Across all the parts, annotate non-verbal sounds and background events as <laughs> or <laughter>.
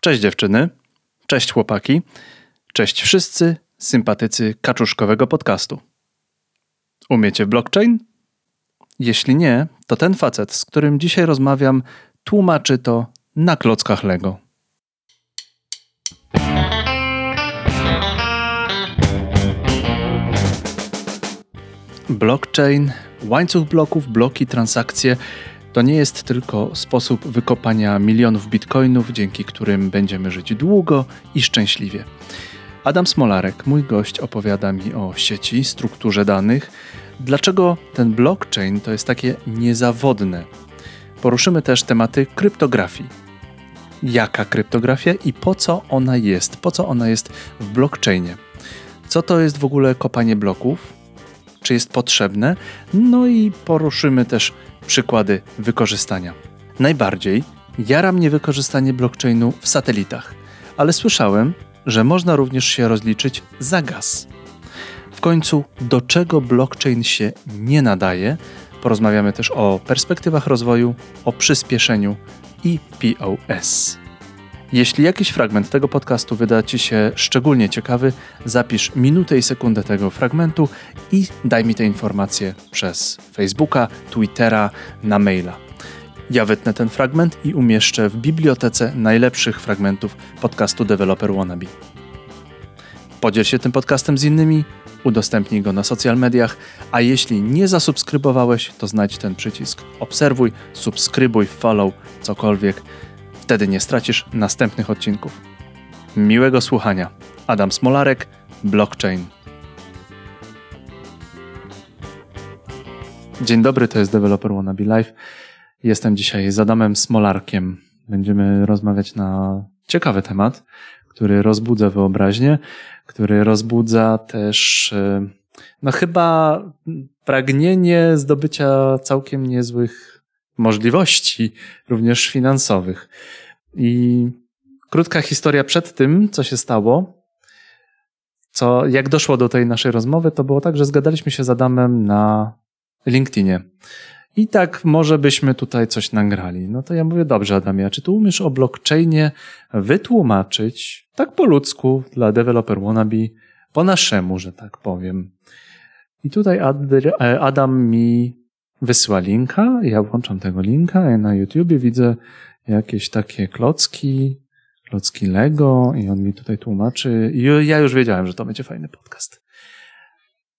Cześć dziewczyny, cześć chłopaki, cześć wszyscy sympatycy kaczuszkowego podcastu. Umiecie blockchain? Jeśli nie, to ten facet, z którym dzisiaj rozmawiam, tłumaczy to na klockach Lego. Blockchain, łańcuch bloków, bloki, transakcje to nie jest tylko sposób wykopania milionów bitcoinów, dzięki którym będziemy żyć długo i szczęśliwie. Adam Smolarek, mój gość, opowiada mi o sieci, strukturze danych, dlaczego ten blockchain to jest takie niezawodne. Poruszymy też tematy kryptografii. Jaka kryptografia i po co ona jest? Po co ona jest w blockchainie? Co to jest w ogóle kopanie bloków? Czy jest potrzebne? No i poruszymy też przykłady wykorzystania. Najbardziej jara mnie wykorzystanie blockchainu w satelitach, ale słyszałem, że można również się rozliczyć za gaz. W końcu, do czego blockchain się nie nadaje? Porozmawiamy też o perspektywach rozwoju, o przyspieszeniu i POS. Jeśli jakiś fragment tego podcastu wyda Ci się szczególnie ciekawy, zapisz minutę i sekundę tego fragmentu i daj mi te informacje przez Facebooka, Twittera, na maila. Ja wytnę ten fragment i umieszczę w bibliotece najlepszych fragmentów podcastu Developer Wannabe. Podziel się tym podcastem z innymi, udostępnij go na social mediach, a jeśli nie zasubskrybowałeś, to znajdź ten przycisk obserwuj, subskrybuj, follow, cokolwiek. Wtedy nie stracisz następnych odcinków. Miłego słuchania. Adam Smolarek, Blockchain. Dzień dobry, to jest Developer Wannabe Live. Jestem dzisiaj z Adamem Smolarkiem. Będziemy rozmawiać na ciekawy temat, który rozbudza wyobraźnię, który rozbudza też, e, no chyba pragnienie zdobycia całkiem niezłych możliwości, również finansowych. I krótka historia przed tym, co się stało, co, jak doszło do tej naszej rozmowy, to było tak, że zgadaliśmy się z Adamem na LinkedInie. I tak może byśmy tutaj coś nagrali. No to ja mówię, dobrze Adamie, czy tu umiesz o blockchainie wytłumaczyć tak po ludzku dla developer wannabe, po naszemu, że tak powiem. I tutaj Adam mi wysyła linka, ja włączam tego linka, ja na YouTubie widzę jakieś takie klocki, klocki Lego i on mi tutaj tłumaczy. I ja już wiedziałem, że to będzie fajny podcast.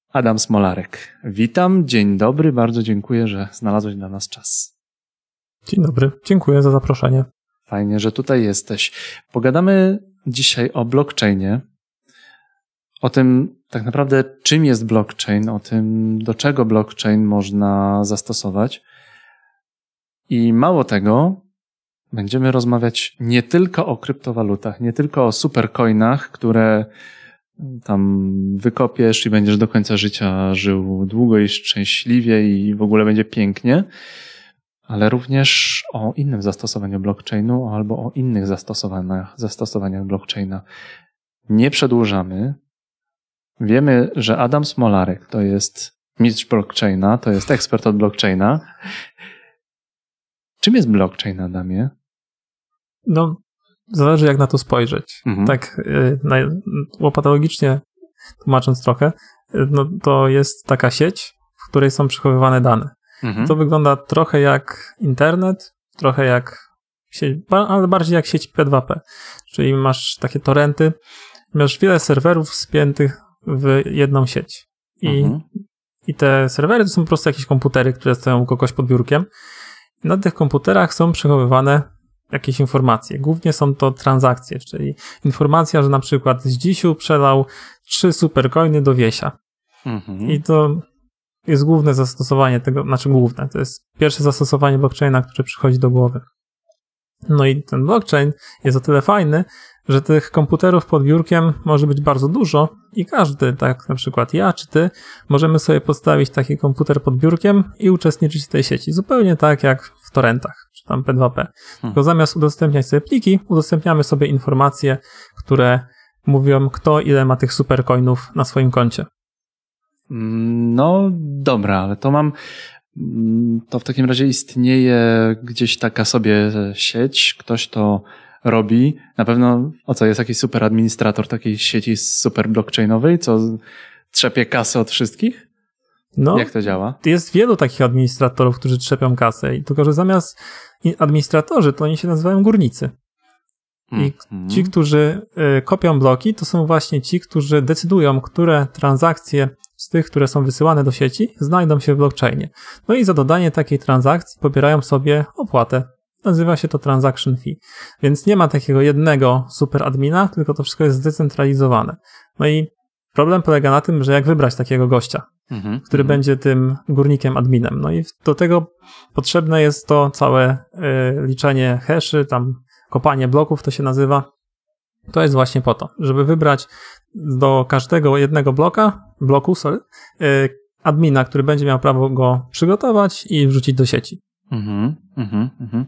Adam Smolarek. Witam, dzień dobry, bardzo dziękuję, że znalazłeś dla nas czas. Dzień dobry, dziękuję za zaproszenie. Fajnie, że tutaj jesteś. Pogadamy dzisiaj o blockchainie, o tym tak naprawdę czym jest blockchain, o tym do czego blockchain można zastosować. I mało tego, będziemy rozmawiać nie tylko o kryptowalutach, nie tylko o supercoinach, które tam wykopiesz i będziesz do końca życia żył długo i szczęśliwie i w ogóle będzie pięknie, ale również o innym zastosowaniu blockchainu albo o innych zastosowaniach, zastosowaniach blockchaina. Nie przedłużamy. Wiemy, że Adam Smolarek to jest mistrz blockchaina, to jest ekspert od blockchaina. Czym jest blockchain, Adamie? No, zależy jak na to spojrzeć. Mhm. Tak y, łopatologicznie tłumacząc trochę, y, no, to jest taka sieć, w której są przechowywane dane. Mhm. To wygląda trochę jak internet, trochę jak sieć, ale bardziej jak sieć P2P. Czyli masz takie torenty, masz wiele serwerów spiętych w jedną sieć. I, mhm. i te serwery to są po prostu jakieś komputery, które stoją u kogoś pod biurkiem. Na tych komputerach są przechowywane jakieś informacje. Głównie są to transakcje, czyli informacja, że na przykład z dzisiu przelał trzy supercoiny do Wiesia. Mhm. I to jest główne zastosowanie tego, znaczy główne, to jest pierwsze zastosowanie blockchaina, które przychodzi do głowy. No i ten blockchain jest o tyle fajny, że tych komputerów pod biurkiem może być bardzo dużo i każdy, tak na przykład ja czy ty, możemy sobie postawić taki komputer pod biurkiem i uczestniczyć w tej sieci. Zupełnie tak jak w torrentach, czy tam P2P. Hmm. Tylko zamiast udostępniać sobie pliki, udostępniamy sobie informacje, które mówią, kto ile ma tych supercoinów na swoim koncie. No dobra, ale to mam. To w takim razie istnieje gdzieś taka sobie sieć, ktoś to robi. Na pewno, o co, jest jakiś super administrator takiej sieci super blockchainowej, co trzepie kasę od wszystkich? No, Jak to działa? Jest wielu takich administratorów, którzy trzepią kasę, tylko że zamiast administratorzy, to oni się nazywają górnicy. I mm. ci, którzy y, kopią bloki, to są właśnie ci, którzy decydują, które transakcje z tych, które są wysyłane do sieci, znajdą się w blockchainie. No i za dodanie takiej transakcji pobierają sobie opłatę. Nazywa się to transaction fee. Więc nie ma takiego jednego super admina, tylko to wszystko jest zdecentralizowane. No i problem polega na tym, że jak wybrać takiego gościa, mhm, który mhm. będzie tym górnikiem adminem. No i do tego potrzebne jest to całe y, liczenie haszy, tam kopanie bloków to się nazywa. To jest właśnie po to, żeby wybrać do każdego jednego bloka, bloku, sorry, y, admina, który będzie miał prawo go przygotować i wrzucić do sieci. Mhm, mhm, mhm.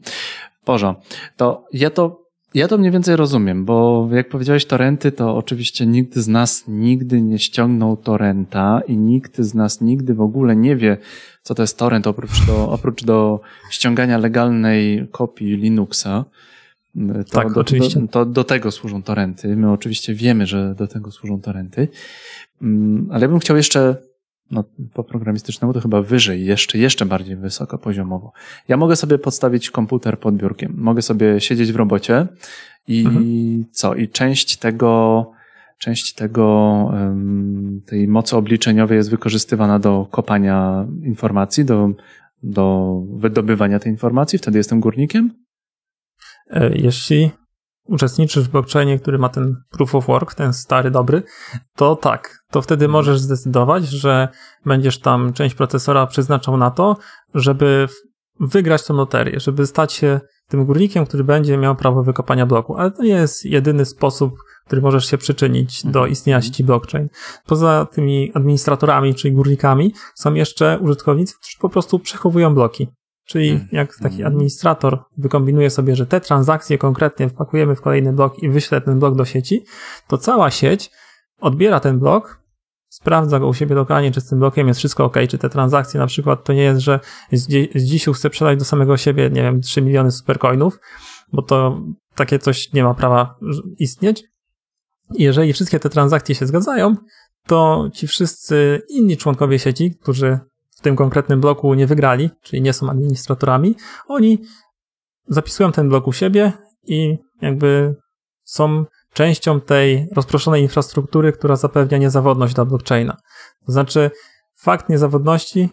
Boże, to ja to ja to mniej więcej rozumiem, bo jak powiedziałeś torrenty, to oczywiście nikt z nas nigdy nie ściągnął torrenta i nikt z nas nigdy w ogóle nie wie, co to jest torrent oprócz do, oprócz do ściągania legalnej kopii Linuxa. To tak, do, oczywiście. Do, to do tego służą torenty. My oczywiście wiemy, że do tego służą torenty. Mm, ale ja bym chciał jeszcze, no, po programistycznemu to chyba wyżej, jeszcze, jeszcze bardziej wysokopoziomowo. Ja mogę sobie podstawić komputer pod biurkiem. Mogę sobie siedzieć w robocie i mhm. co? I część tego, część tego, tej mocy obliczeniowej jest wykorzystywana do kopania informacji, do, do wydobywania tej informacji. Wtedy jestem górnikiem. E, jeśli uczestniczysz w blockchainie, który ma ten proof of work, ten stary, dobry, to tak, to wtedy mhm. możesz zdecydować, że będziesz tam część procesora przeznaczał na to, żeby wygrać tą loterię, żeby stać się tym górnikiem, który będzie miał prawo wykopania bloku. Ale to nie jest jedyny sposób, który możesz się przyczynić do mhm. istnienia sieci blockchain. Poza tymi administratorami, czyli górnikami, są jeszcze użytkownicy, którzy po prostu przechowują bloki. Czyli hmm. jak taki hmm. administrator wykombinuje sobie, że te transakcje konkretnie wpakujemy w kolejny blok i wyśle ten blok do sieci, to cała sieć odbiera ten blok, sprawdza go u siebie lokalnie, czy z tym blokiem jest wszystko ok, czy te transakcje na przykład to nie jest, że z, z dzisiu chce sprzedać do samego siebie, nie wiem, 3 miliony supercoinów, bo to takie coś nie ma prawa istnieć. I jeżeli wszystkie te transakcje się zgadzają, to ci wszyscy inni członkowie sieci, którzy w tym konkretnym bloku nie wygrali, czyli nie są administratorami, oni zapisują ten blok u siebie i jakby są częścią tej rozproszonej infrastruktury, która zapewnia niezawodność dla blockchaina. To znaczy, fakt niezawodności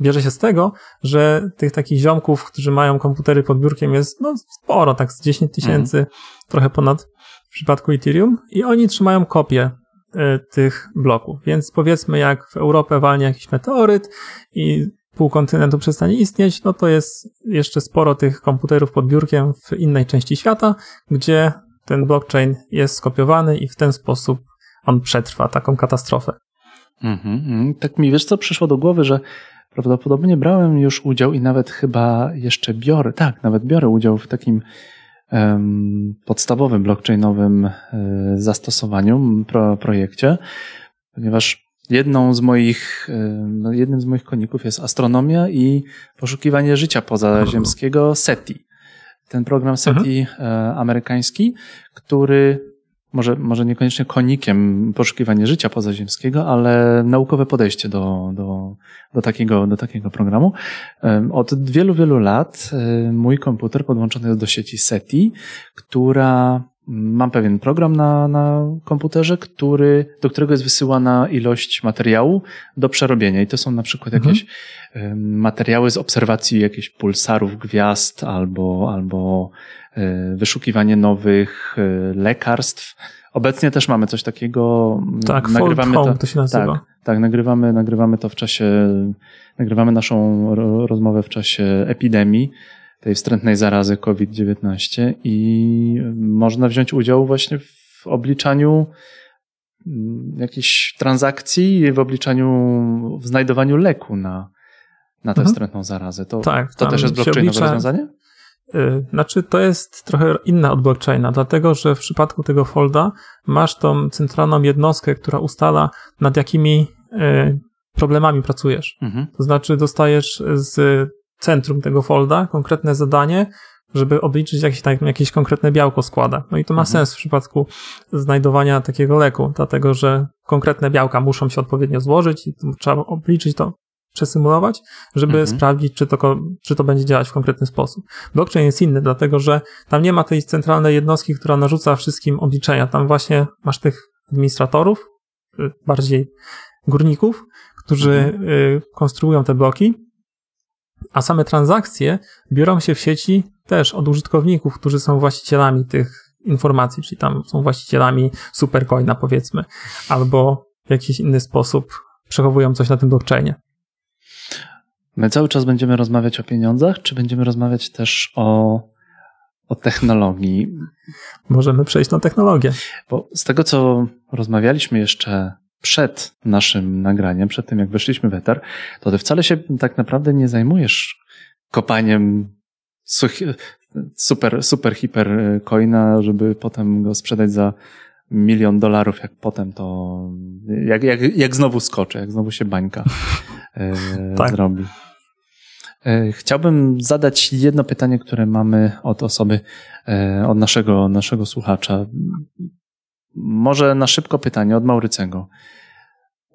bierze się z tego, że tych takich ziomków, którzy mają komputery pod biurkiem jest no, sporo, tak z 10 tysięcy, mhm. trochę ponad w przypadku Ethereum i oni trzymają kopię tych bloków. Więc powiedzmy, jak w Europę walnie jakiś meteoryt i pół kontynentu przestanie istnieć, no to jest jeszcze sporo tych komputerów pod biurkiem w innej części świata, gdzie ten blockchain jest skopiowany i w ten sposób on przetrwa taką katastrofę. Mhm, tak mi wiesz co przyszło do głowy, że prawdopodobnie brałem już udział i nawet chyba jeszcze biorę, tak, nawet biorę udział w takim podstawowym blockchainowym e, zastosowaniu, pro, projekcie, ponieważ jedną z moich, no, jednym z moich koników jest astronomia i poszukiwanie życia pozaziemskiego SETI. Ten program SETI mhm. E, amerykański, który może, może niekoniecznie konikiem poszukiwanie życia pozaziemskiego, ale naukowe podejście do, do, do, takiego, do takiego programu. Od wielu, wielu lat mój komputer podłączony jest do sieci SETI, która mam pewien program na, na komputerze, który, do którego jest wysyłana ilość materiału do przerobienia. I to są na przykład mhm. jakieś materiały z obserwacji jakichś pulsarów gwiazd albo, albo e, wyszukiwanie nowych e, lekarstw. Obecnie też mamy coś takiego. Tak, nagrywamy to, to się nazywa. Tak, tak, nagrywamy, nagrywamy to w czasie, nagrywamy naszą rozmowę w czasie epidemii tej wstrętnej zarazy COVID-19 i można wziąć udział właśnie w obliczaniu mm, jakichś transakcji, w obliczaniu, w znajdowaniu leku na, na tę mhm. wstrętną zarazę. To, tak, to też jest blockchainowe oblicza... rozwiązanie? Y, znaczy, to jest trochę inna od blockchaina, dlatego że w przypadku tego folda masz tą centralną jednostkę, która ustala, nad jakimi y, problemami pracujesz. Mhm. To znaczy, dostajesz z centrum tego folda konkretne zadanie, żeby obliczyć jakieś, tak, jakieś konkretne białko składa. No i to ma mhm. sens w przypadku znajdowania takiego leku, dlatego że konkretne białka muszą się odpowiednio złożyć i trzeba obliczyć to, przesymulować, żeby mhm. sprawdzić, czy to, czy to będzie działać w konkretny sposób. Blockchain jest inny, dlatego że tam nie ma tej centralnej jednostki, która narzuca wszystkim obliczenia. Tam właśnie masz tych administratorów, y, bardziej górników, którzy mhm. Y, konstruują te bloki, a same transakcje biorą się w sieci też od użytkowników, którzy są właścicielami tych informacji, czyli tam są właścicielami supercoina powiedzmy, albo w jakiś inny sposób przechowują coś na tym blockchainie. My cały czas będziemy rozmawiać o pieniądzach, czy będziemy rozmawiać też o, o technologii? Możemy przejść na technologię. Bo z tego, co rozmawialiśmy jeszcze przed naszym nagraniem, przed tym jak weszliśmy w eter, to ty wcale się tak naprawdę nie zajmujesz kopaniem super, super hiper coina, żeby potem go sprzedać za milion dolarów, jak potem to, jak, jak, jak znowu skoczy, jak znowu się bańka e, <laughs> tak. zrobi. E, chciałbym zadać jedno pytanie, które mamy od osoby, e, od naszego, naszego słuchacza. Może na szybko pytanie od Maurycego.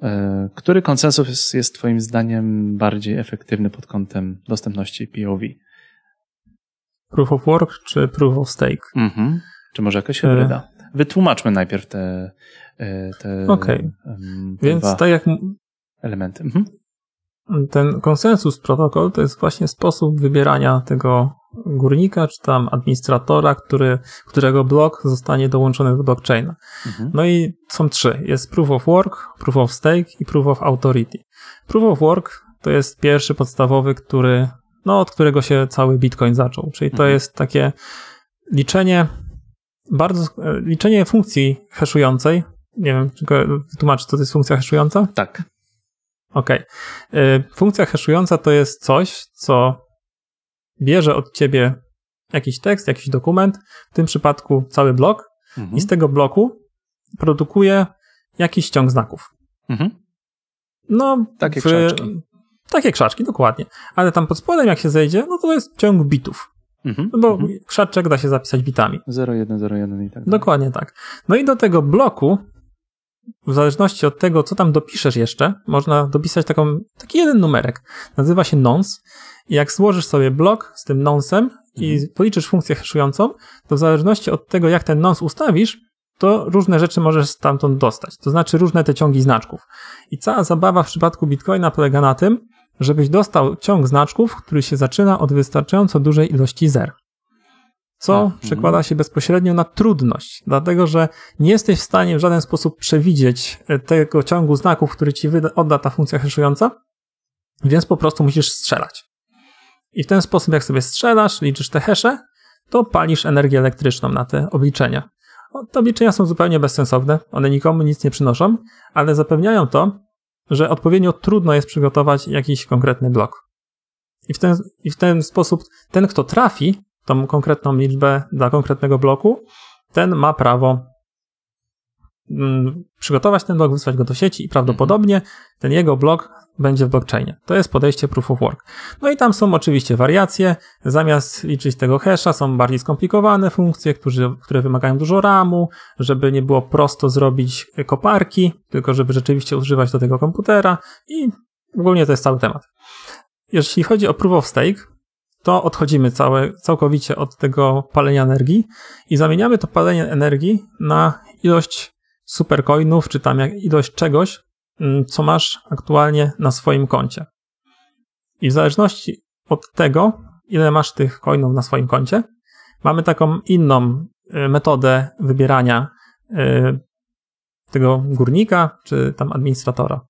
E, który konsensus jest, jest Twoim zdaniem bardziej efektywny pod kątem dostępności POV? Proof of work czy proof of stake? Mhm. Czy może jakaś hybryda? Wytłumaczmy najpierw te, te, okay. te Więc tak jak elementy. Mhm ten konsensus protokół to jest właśnie sposób wybierania tego górnika, czy tam administratora, który, którego blok zostanie dołączony do blockchaina. Mhm. No i są trzy. Jest proof of work, proof of stake i proof of authority. Proof of work to jest pierwszy podstawowy, który, no, od którego się cały Bitcoin zaczął. Czyli to mhm. jest takie liczenie, bardzo, liczenie funkcji haszującej. Nie wiem, czy wytłumaczyć, co to jest funkcja haszująca? Tak. OK. Funkcja haszująca to jest coś, co bierze od ciebie jakiś tekst, jakiś dokument, w tym przypadku cały blok, mhm. i z tego bloku produkuje jakiś ciąg znaków. Mhm. No, takie w, krzaczki. Takie krzaczki, dokładnie. Ale tam pod spodem, jak się zejdzie, no to jest ciąg bitów. Mhm. No bo mhm. krzaczek da się zapisać bitami. 0, 1, 0, 1 i tak dalej. Dokładnie tak. No i do tego bloku w zależności od tego, co tam dopiszesz jeszcze, można dopisać taką, taki jeden numerek. Nazywa się nonce. I jak złożysz sobie blok z tym nonsem i mhm. policzysz funkcję haszującą, to w zależności od tego, jak ten nonce ustawisz, to różne rzeczy możesz stamtąd dostać. To znaczy różne te ciągi znaczków. I cała zabawa w przypadku Bitcoina polega na tym, żebyś dostał ciąg znaczków, który się zaczyna od wystarczająco dużej ilości zer co mhm. przekłada się bezpośrednio na trudność, dlatego że nie jesteś w stanie w żaden sposób przewidzieć e, tego ciągu znaków, który ci odda ta funkcja haszująca, więc po prostu musisz strzelać. I w ten sposób, jak sobie strzelasz, liczysz te hesze, to palisz energię elektryczną na te obliczenia. Te obliczenia są zupełnie bezsensowne, one nikomu nic nie przynoszą, ale zapewniają to, że odpowiednio trudno jest przygotować jakiś konkretny blok. I w ten, i w ten sposób ten, kto trafi, tą konkretną liczbę dla konkretnego bloku, ten ma prawo mm, przygotować ten blok, wysłać go do sieci i prawdopodobnie ten jego blok będzie w blockchainie. To jest podejście proof of work. No i tam są oczywiście wariacje. Zamiast liczyć tego hasza, są bardziej skomplikowane funkcje, które, które wymagają dużo RAMu, żeby nie było prosto zrobić koparki, tylko żeby rzeczywiście używać do tego komputera i ogólnie to jest cały temat. Jeśli chodzi o proof of stake, to odchodzimy całe, całkowicie od tego palenia energii i zamieniamy to palenie energii na ilość supercoinów, czy tam ilość czegoś, mm, co masz aktualnie na swoim koncie. I w zależności od tego, ile masz tych coinów na swoim koncie, mamy taką inną y, metodę wybierania y, tego górnika, czy tam administratora.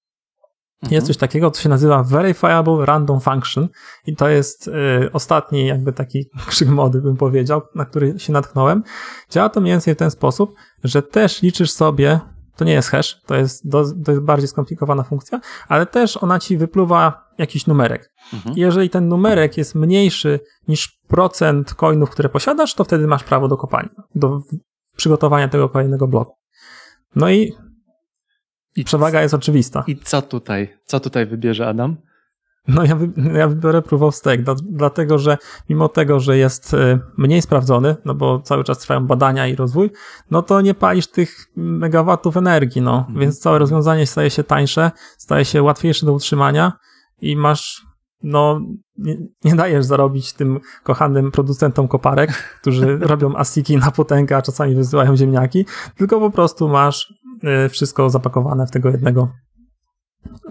Mhm. Jest coś takiego, co się nazywa Verifiable Random Function i to jest y, ostatni jakby taki <laughs> krzyk mody, bym powiedział, na który się natknąłem. Działa to mniej więcej w ten sposób, że też liczysz sobie, to nie jest hash, to jest, do, to jest bardziej skomplikowana funkcja, ale też ona ci wypluwa jakiś numerek. Mhm. Jeżeli ten numerek jest mniejszy niż procent coinów, które posiadasz, to wtedy masz prawo do kopania, do przygotowania tego kolejnego bloku. No i i przewaga jest oczywista. I co tutaj? Co tutaj wybierze Adam? No ja, wy, ja wybiorę Proof of Stake, dla, dlatego że mimo tego, że jest y, mniej sprawdzony, no bo cały czas trwają badania i rozwój, no to nie palisz tych megawatów energii, no, mhm. więc całe rozwiązanie staje się tańsze, staje się łatwiejsze do utrzymania i masz, no, nie, nie dajesz zarobić tym kochanym producentom koparek, którzy <laughs> robią asiki na potęgę, a czasami wysyłają ziemniaki, tylko po prostu masz wszystko zapakowane w tego jednego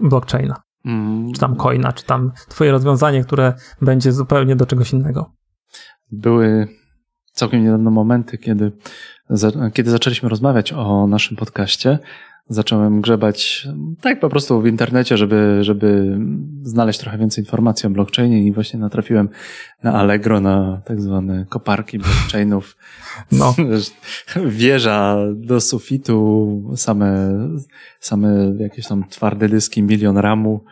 blockchaina. Mm. Czy tam coina, czy tam twoje rozwiązanie, które będzie zupełnie do czegoś innego. Były całkiem niedawno momenty, kiedy, kiedy zaczęliśmy rozmawiać o naszym podcaście. Zacząłem grzebać tak po prostu w internecie, żeby, żeby znaleźć trochę więcej informacji o blockchainie i właśnie natrafiłem na Allegro, na tak zwane koparki blockchainów. No. <laughs> Wieża do sufitu, same, same jakieś tam twarde dyski, milion ramu.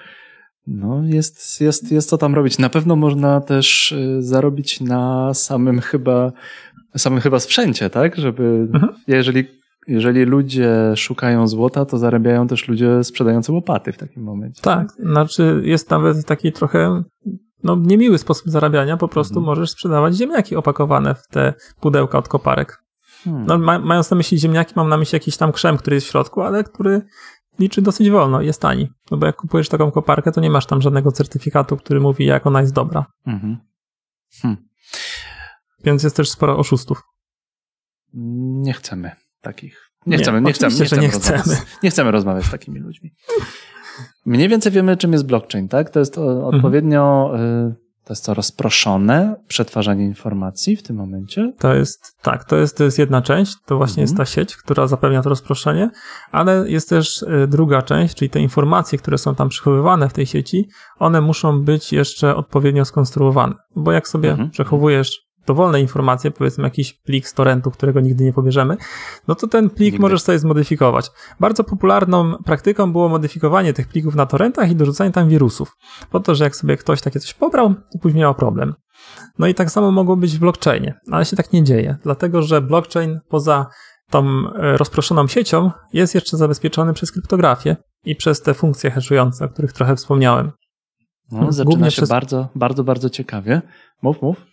No, jest, jest, jest co tam robić. Na pewno można też y, zarobić na samym chyba, samym chyba sprzęcie, tak? Żeby, mhm. jeżeli, jeżeli ludzie szukają złota, to zarabiają też ludzie sprzedający łopaty w takim momencie. Tak, znaczy jest nawet taki trochę no, niemiły sposób zarabiania, po prostu mhm. możesz sprzedawać ziemniaki opakowane w te pudełka od koparek. Hmm. No, ma, mając na myśli ziemniaki, mam na myśli jakiś tam krzem, który jest w środku, ale który liczy dosyć wolno, jest tani. No bo jak kupujesz taką koparkę, to nie masz tam żadnego certyfikatu, który mówi, jak ona jest dobra. Mhm. Hmm. Więc jest też sporo oszustów. Nie chcemy takich. Nie, nie chcemy, nie chcemy, nie chcemy, nie chcemy. Nie chcemy rozmawiać z takimi ludźmi. Mniej więcej wiemy, czym jest blockchain, tak? To jest mhm. odpowiednio mhm. To jest co rozproszone przetwarzanie informacji w tym momencie? To jest, tak, to jest, to jest jedna część, to właśnie mhm. jest ta sieć, która zapewnia to rozproszenie, ale jest też y, druga część, czyli te informacje, które są tam przechowywane w tej sieci, one muszą być jeszcze odpowiednio skonstruowane. Bo jak sobie mhm. przechowujesz dowolne informacje, powiedzmy jakiś plik z torrentu, którego nigdy nie pobierzemy, no to ten plik nigdy. możesz sobie zmodyfikować. Bardzo popularną praktyką było modyfikowanie tych plików na torrentach i dorzucanie tam wirusów. Po to, że jak sobie ktoś takie coś pobrał, to później miał problem. No i tak samo mogło być w blockchainie, ale się tak nie dzieje, dlatego że blockchain poza tą e, rozproszoną siecią jest jeszcze zabezpieczony przez kryptografię i przez te funkcje haszujące, o których trochę wspomniałem. No, zaczyna Głównie się przez... bardzo, bardzo, bardzo ciekawie. Mów, mów.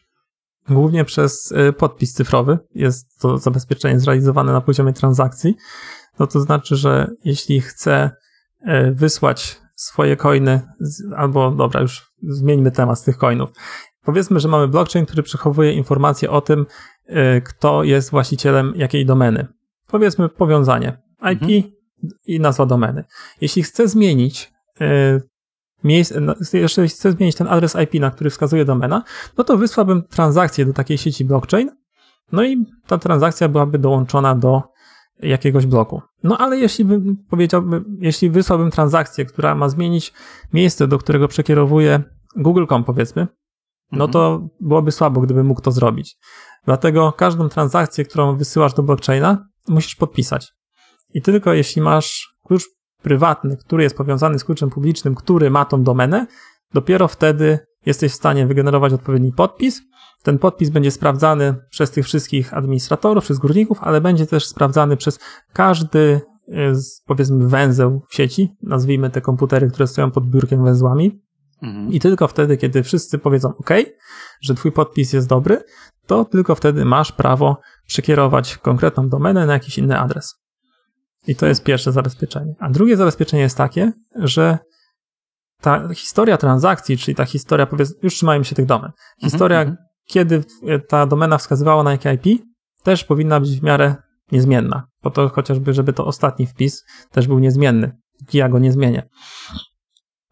Głównie przez y, podpis cyfrowy jest to zabezpieczenie zrealizowane na poziomie transakcji. No to znaczy, że jeśli chcę y, wysłać swoje coiny, albo dobra, już zmieńmy temat z tych coinów. Powiedzmy, że mamy blockchain, który przechowuje informacje o tym, y, kto jest właścicielem jakiej domeny. Powiedzmy powiązanie IP mhm. i nazwa domeny. Jeśli chcę zmienić miejsce, no, jeżeli chcę zmienić ten adres IP, na który wskazuje domena, no to wysłałbym transakcję do takiej sieci blockchain, no i ta transakcja byłaby dołączona do jakiegoś bloku. No ale jeśli bym powiedziałbym, jeśli wysłałbym transakcję, która ma zmienić miejsce, do którego przekierowuje Google.com powiedzmy, no mhm. to byłoby słabo, gdybym mógł to zrobić. Dlatego każdą transakcję, którą wysyłasz do blockchaina, musisz podpisać. I tylko jeśli masz klucz prywatny, który jest powiązany z kluczem publicznym, który ma tą domenę, dopiero wtedy jesteś w stanie wygenerować odpowiedni podpis. Ten podpis będzie sprawdzany przez tych wszystkich administratorów, przez górników, ale będzie też sprawdzany przez każdy, e, powiedzmy, węzeł w sieci. Nazwijmy te komputery, które stoją pod biurkiem węzłami. Mhm. I tylko wtedy, kiedy wszyscy powiedzą OK, że Twój podpis jest dobry, to tylko wtedy masz prawo przekierować konkretną domenę na jakiś inny adres. I to jest pierwsze zabezpieczenie. A drugie zabezpieczenie jest takie, że ta historia transakcji, czyli ta historia, powiedzmy, już trzymajmy się tych domen. Mhm, historia, mm -hmm. kiedy ta domena wskazywała na jakie IP, też powinna być w miarę niezmienna. Po to chociażby, żeby to ostatni wpis też był niezmienny, ja go nie zmienię.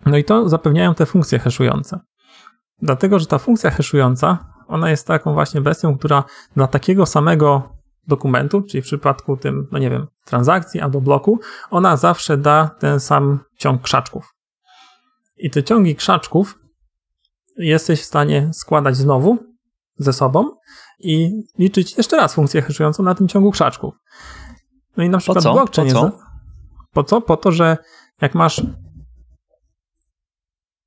No i to zapewniają te funkcje haszujące. Dlatego, że ta funkcja haszująca, ona jest taką właśnie bestią, która dla takiego samego dokumentu, czyli w przypadku tym, no nie wiem, transakcji albo bloku, ona zawsze da ten sam ciąg krzaczków. I te ciągi krzaczków jesteś w stanie składać znowu ze sobą i liczyć jeszcze raz funkcję haszującą na tym ciągu krzaczków. No i na przykład po co? blockchain po co? jest. Po co? Po to, że jak masz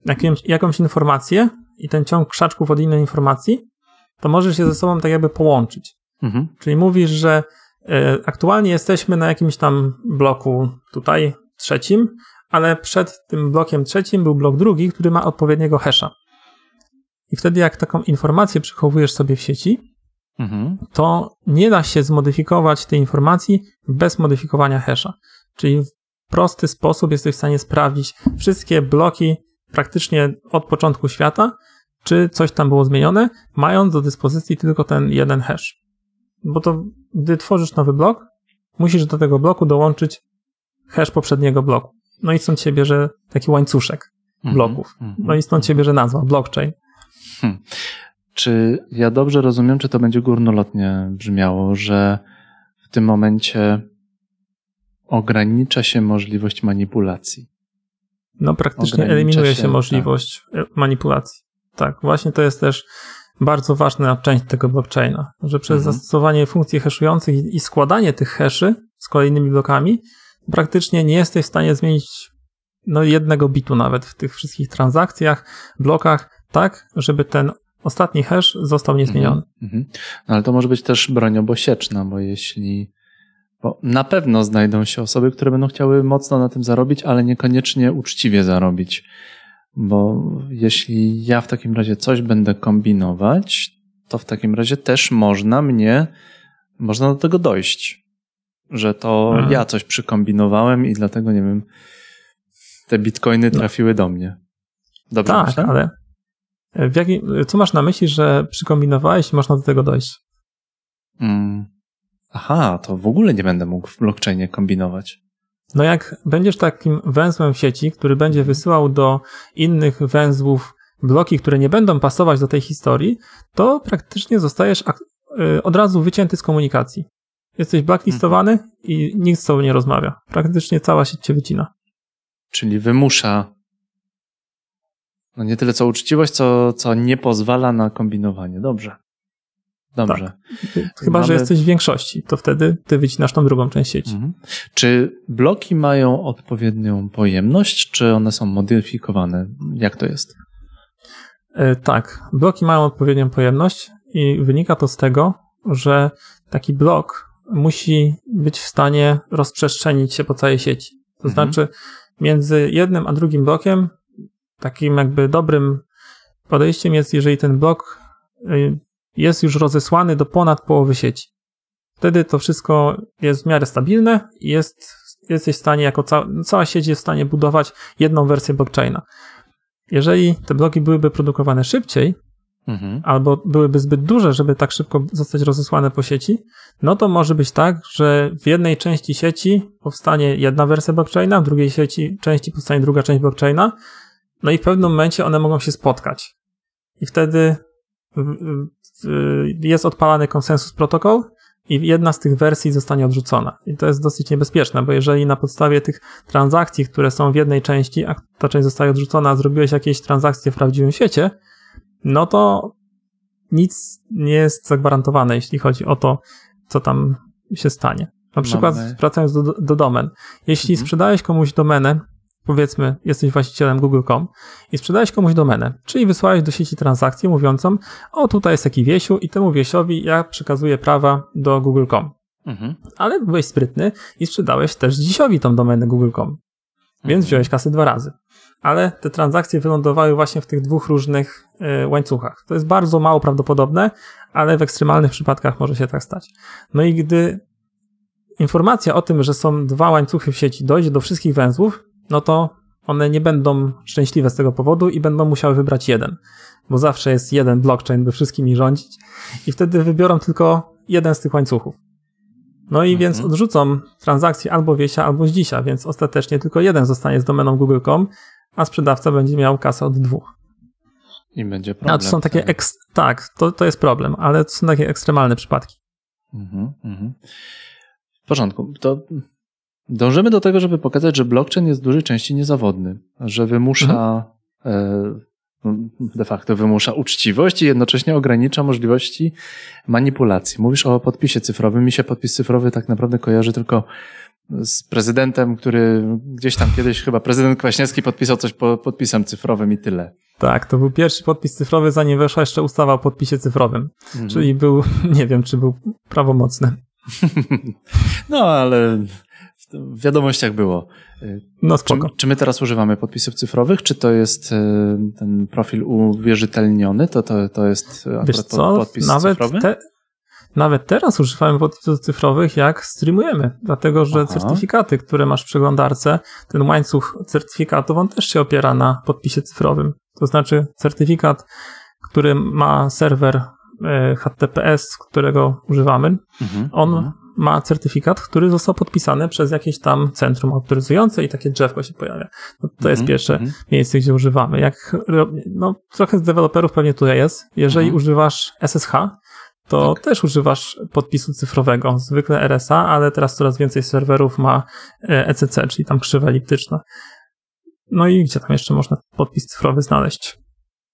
jakąś, jakąś informację i ten ciąg krzaczków od innej informacji, to możesz je ze sobą tak jakby połączyć. Mhm. Czyli mówisz, że e, aktualnie jesteśmy na jakimś tam bloku tutaj trzecim, ale przed tym blokiem trzecim był blok drugi, który ma odpowiedniego hasza. I wtedy, jak taką informację przechowujesz sobie w sieci, mhm. to nie da się zmodyfikować tej informacji bez modyfikowania hasza. Czyli w prosty sposób jesteś w stanie sprawdzić wszystkie bloki praktycznie od początku świata, czy coś tam było zmienione, mając do dyspozycji tylko ten jeden hash. Bo to, gdy tworzysz nowy blok, musisz do tego bloku dołączyć hash poprzedniego bloku. No i stąd się bierze taki łańcuszek mhm, bloków. Mhm, no i stąd się bierze nazwa blockchain. Hmm. Czy ja dobrze rozumiem, czy to będzie górnolotnie brzmiało, że w tym momencie ogranicza się możliwość manipulacji? No praktycznie eliminuje się, się możliwość tak. manipulacji. Tak, właśnie to jest też bardzo ważna część tego blockchaina, że przez mhm. zastosowanie funkcji haszujących i składanie tych haszy z kolejnymi blokami praktycznie nie jesteś w stanie zmienić no, jednego bitu nawet w tych wszystkich transakcjach, blokach, tak, żeby ten ostatni hash został niezmieniony. Mhm. No, ale to może być też broń obosieczna, bo jeśli bo na pewno znajdą się osoby, które będą chciały mocno na tym zarobić, ale niekoniecznie uczciwie zarobić. Bo jeśli ja w takim razie coś będę kombinować, to w takim razie też można mnie, można do tego dojść. Że to mhm. ja coś przykombinowałem i dlatego, nie wiem, te bitcoiny no. trafiły do mnie. Dobrze tak, myślę? ale w jaki, co masz na myśli, że przykombinowałeś i można do tego dojść? Hmm. Aha, to w ogóle nie będę mógł w blockchainie kombinować. No jak będziesz takim węzłem w sieci, który będzie wysyłał do innych węzłów bloki, które nie będą pasować do tej historii, to praktycznie zostajesz y, od razu wycięty z komunikacji. Jesteś blacklistowany i nikt z tobą nie rozmawia. Praktycznie cała sieć cię wycina. Czyli wymusza no nie tyle co uczciwość, co, co nie pozwala na kombinowanie. Dobrze. Dobrze. Tak. Chyba, Mamy... że jesteś w większości, to wtedy ty wycinasz tą drugą część sieci. Mhm. Czy bloki mają odpowiednią pojemność, czy one są modyfikowane? Jak to jest? E, tak, bloki mają odpowiednią pojemność i wynika to z tego, że taki blok musi być w stanie rozprzestrzenić się po całej sieci. To mhm. znaczy, między jednym a drugim blokiem, takim jakby dobrym podejściem jest, jeżeli ten blok y, jest już rozesłany do ponad połowy sieci. Wtedy to wszystko jest w miarę stabilne i jest, jesteś w stanie, jako ca cała sieć jest w stanie budować jedną wersję blockchaina. Jeżeli te bloki byłyby produkowane szybciej, mhm. albo byłyby zbyt duże, żeby tak szybko zostać rozesłane po sieci, no to może być tak, że w jednej części sieci powstanie jedna wersja blockchaina, w drugiej sieci, części powstanie druga część blockchaina, no i w pewnym momencie one mogą się spotkać. I wtedy jest odpalany konsensus protokół i jedna z tych wersji zostanie odrzucona. I to jest dosyć niebezpieczne, bo jeżeli na podstawie tych transakcji, które są w jednej części, a ta część zostaje odrzucona, zrobiłeś jakieś transakcje w prawdziwym świecie, no to nic nie jest zagwarantowane, jeśli chodzi o to, co tam się stanie. Na przykład, Mamy... wracając do, do domen, jeśli mhm. sprzedałeś komuś domenę powiedzmy, jesteś właścicielem Google.com i sprzedałeś komuś domenę, czyli wysłałeś do sieci transakcję mówiącą, o tutaj jest taki Wiesiu i temu Wiesiowi ja przekazuję prawa do Google.com. Mhm. Ale byłeś sprytny i sprzedałeś też Dzisiowi tą domenę Google.com. Więc mhm. wziąłeś kasę dwa razy. Ale te transakcje wylądowały właśnie w tych dwóch różnych y, łańcuchach. To jest bardzo mało prawdopodobne, ale w ekstremalnych przypadkach może się tak stać. No i gdy informacja o tym, że są dwa łańcuchy w sieci dojdzie do wszystkich węzłów, no to one nie będą szczęśliwe z tego powodu i będą musiały wybrać jeden, bo zawsze jest jeden blockchain, by wszystkimi rządzić i wtedy wybiorą tylko jeden z tych łańcuchów. No i mhm. więc odrzucą transakcję albo Wiesia, albo z dzisiaj, więc ostatecznie tylko jeden zostanie z domeną google.com, a sprzedawca będzie miał kasę od dwóch. I będzie problem. A to są takie, eks- tak, to, to jest problem, ale to są takie ekstremalne przypadki. Mhm, mhm. W porządku. To Dążymy do tego, żeby pokazać, że blockchain jest w dużej części niezawodny, że wymusza mhm. e, de facto wymusza uczciwość i jednocześnie ogranicza możliwości manipulacji. Mówisz o podpisie cyfrowym. Mi się podpis cyfrowy tak naprawdę kojarzy tylko z prezydentem, który gdzieś tam kiedyś chyba prezydent Kwaśniewski podpisał coś po podpisem cyfrowym i tyle. Tak, to był pierwszy podpis cyfrowy, zanim weszła jeszcze ustawa o podpisie cyfrowym. Mhm. Czyli był, <laughs> nie wiem, czy był prawomocny. <laughs> No, ale w wiadomościach było. No spoko. Czy, czy, my teraz używamy podpisów cyfrowych, czy to jest ten profil uwierzytelniony? To, to, to jest Wiesz co? podpis Nawet cyfrowy? Te, nawet teraz używamy podpisów cyfrowych, jak streamujemy, dlatego że Aha. certyfikaty, które masz w przeglądarce, ten łańcuch certyfikatów, on też się opiera na podpisie cyfrowym. To znaczy certyfikat, który ma serwer HTTPS, którego używamy, mhm, on mhm. Ma certyfikat, który został podpisany przez jakieś tam centrum autoryzujące i takie drzewko się pojawia. No, to jest mhm, pierwsze mhm. miejsce, gdzie używamy. Jak, no, trochę z deweloperów pewnie tutaj jest. Jeżeli mhm. używasz SSH, to tak. też używasz podpisu cyfrowego, zwykle RSA, ale teraz coraz więcej serwerów ma ECC, e czyli tam krzywa eliptyczna. No i gdzie tam jeszcze można podpis cyfrowy znaleźć?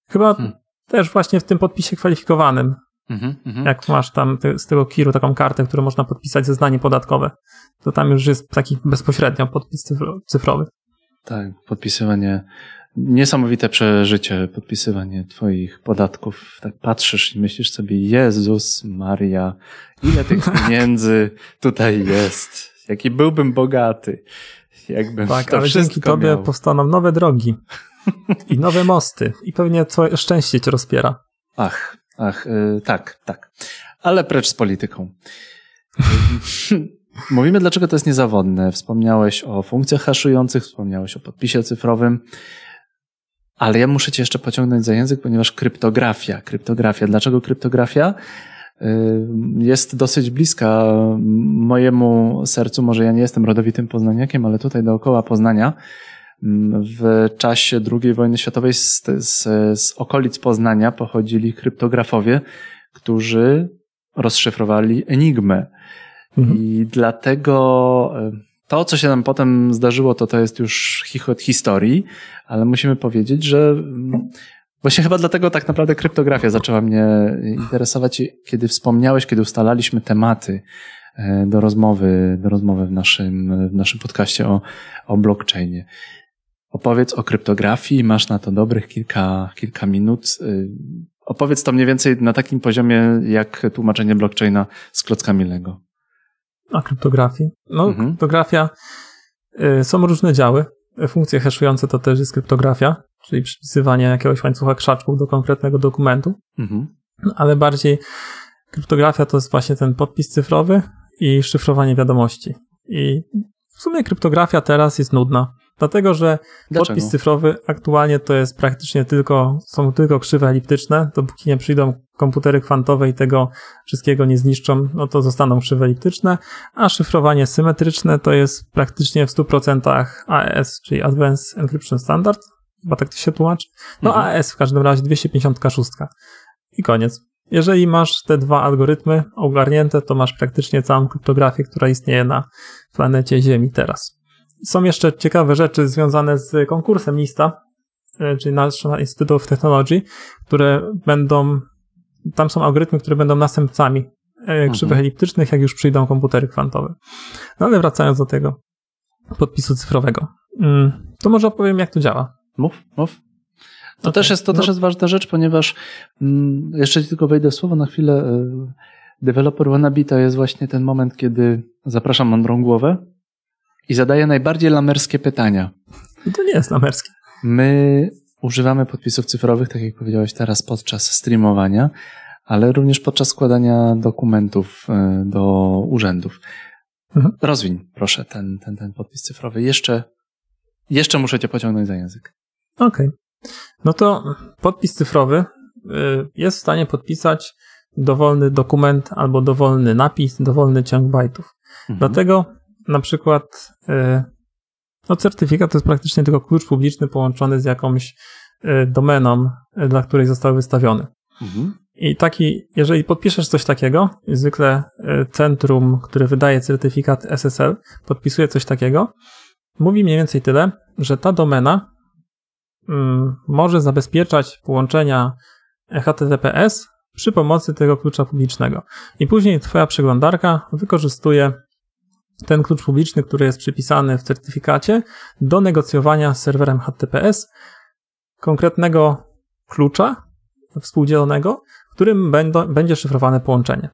Chyba hmm. też właśnie w tym podpisie kwalifikowanym. Mm -hmm, Jak masz tam te, z tego kiru taką kartę, którą można podpisać zeznanie podatkowe, to tam już jest taki bezpośrednio podpis cyfrowy. Tak, podpisywanie niesamowite przeżycie, podpisywanie twoich podatków. Tak patrzysz i myślisz sobie, Jezus Maria, ile tych <laughs> pieniędzy tutaj jest. Jaki byłbym bogaty. Jakbym tak, to ale dzięki tobie miał. powstaną nowe drogi <laughs> i nowe mosty i pewnie twoje szczęście cię rozpiera. Ach, ach, yy, tak, tak. Ale precz z polityką. <laughs> Mówimy, dlaczego to jest niezawodne. Wspomniałeś o funkcjach haszujących, wspomniałeś o podpisie cyfrowym. Ale ja muszę cię jeszcze pociągnąć za język, ponieważ kryptografia, kryptografia. Dlaczego kryptografia? Y, jest dosyć bliska mojemu sercu. Może ja nie jestem rodowitym poznaniakiem, ale tutaj dookoła Poznania w czasie II wojny światowej z, z, z okolic Poznania pochodzili kryptografowie, którzy rozszyfrowali enigmę. Mhm. I dlatego y, to, co się nam potem zdarzyło, to to jest już chichot historii, ale musimy powiedzieć, że mm, właśnie chyba dlatego tak naprawdę kryptografia zaczęła mnie interesować, kiedy wspomniałeś, kiedy ustalaliśmy tematy e, do rozmowy, do rozmowy w naszym, w naszym podcaście o, o blockchainie. Opowiedz o kryptografii, masz na to dobrych kilka, kilka minut. Y, opowiedz to mniej więcej na takim poziomie, jak tłumaczenie blockchaina z klockami Lego. A kryptografii? No, mhm. kryptografia, y, są różne działy. Funkcje haszujące to też jest kryptografia, czyli przypisywanie jakiegoś łańcucha krzaczków do konkretnego dokumentu. Mhm. Ale bardziej kryptografia to jest właśnie ten podpis cyfrowy i szyfrowanie wiadomości. I w sumie kryptografia teraz jest nudna. Dlatego, że Dlaczego? podpis cyfrowy aktualnie to jest praktycznie tylko, są tylko krzywe eliptyczne, dopóki nie przyjdą komputery kwantowe i tego wszystkiego nie zniszczą, no to zostaną krzywe eliptyczne, a szyfrowanie symetryczne to jest praktycznie w 100% AES, czyli Advanced Encryption Standard, chyba tak to się tłumaczy. No mhm. AES w każdym razie 256. I koniec. Jeżeli masz te dwa algorytmy ogarnięte, to masz praktycznie całą kryptografię, która istnieje na planecie Ziemi teraz. Są jeszcze ciekawe rzeczy związane z konkursem lista, e, czyli National Institute of Technology, które będą, tam są algorytmy, które będą następcami e, mhm. krzywych eliptycznych, jak już przyjdą komputery kwantowe. No ale wracając do tego podpisu cyfrowego, mm, to może opowiem, jak to działa. Mów, mów. To, okay. też, jest, to no. też jest ważna rzecz, ponieważ mm, jeszcze tylko wejdę w słowo na chwilę. E, developer wannabe to jest właśnie ten moment, kiedy zapraszam mądrą głowę, i zadaje najbardziej lamerskie pytania. To nie jest lamerskie. My używamy podpisów cyfrowych, tak jak powiedziałeś teraz, podczas streamowania, ale również podczas składania dokumentów e, do urzędów. Mhm. Rozwiń, proszę, ten, ten, ten podpis cyfrowy. Jeszcze, jeszcze muszę cię pociągnąć za język. Okej. Okay. No to podpis cyfrowy e, jest w stanie podpisać dowolny dokument albo dowolny napis, dowolny ciąg bajtów. Mhm. Dlatego na przykład e, no certyfikat to jest praktycznie tylko klucz publiczny połączony z jakąś e, domeną, e, dla której został wystawiony. Mhm. I taki, jeżeli podpiszesz coś takiego, zwykle centrum, które wydaje certyfikat SSL, podpisuje coś takiego, mówi mniej więcej tyle, że ta domena mm, może zabezpieczać połączenia HTTPS przy pomocy tego klucza publicznego. I później Twoja przeglądarka wykorzystuje ten klucz publiczny, który jest przypisany w certyfikacie, do negocjowania z serwerem HTTPS konkretnego klucza współdzielonego, którym będą, będzie szyfrowane połączenie.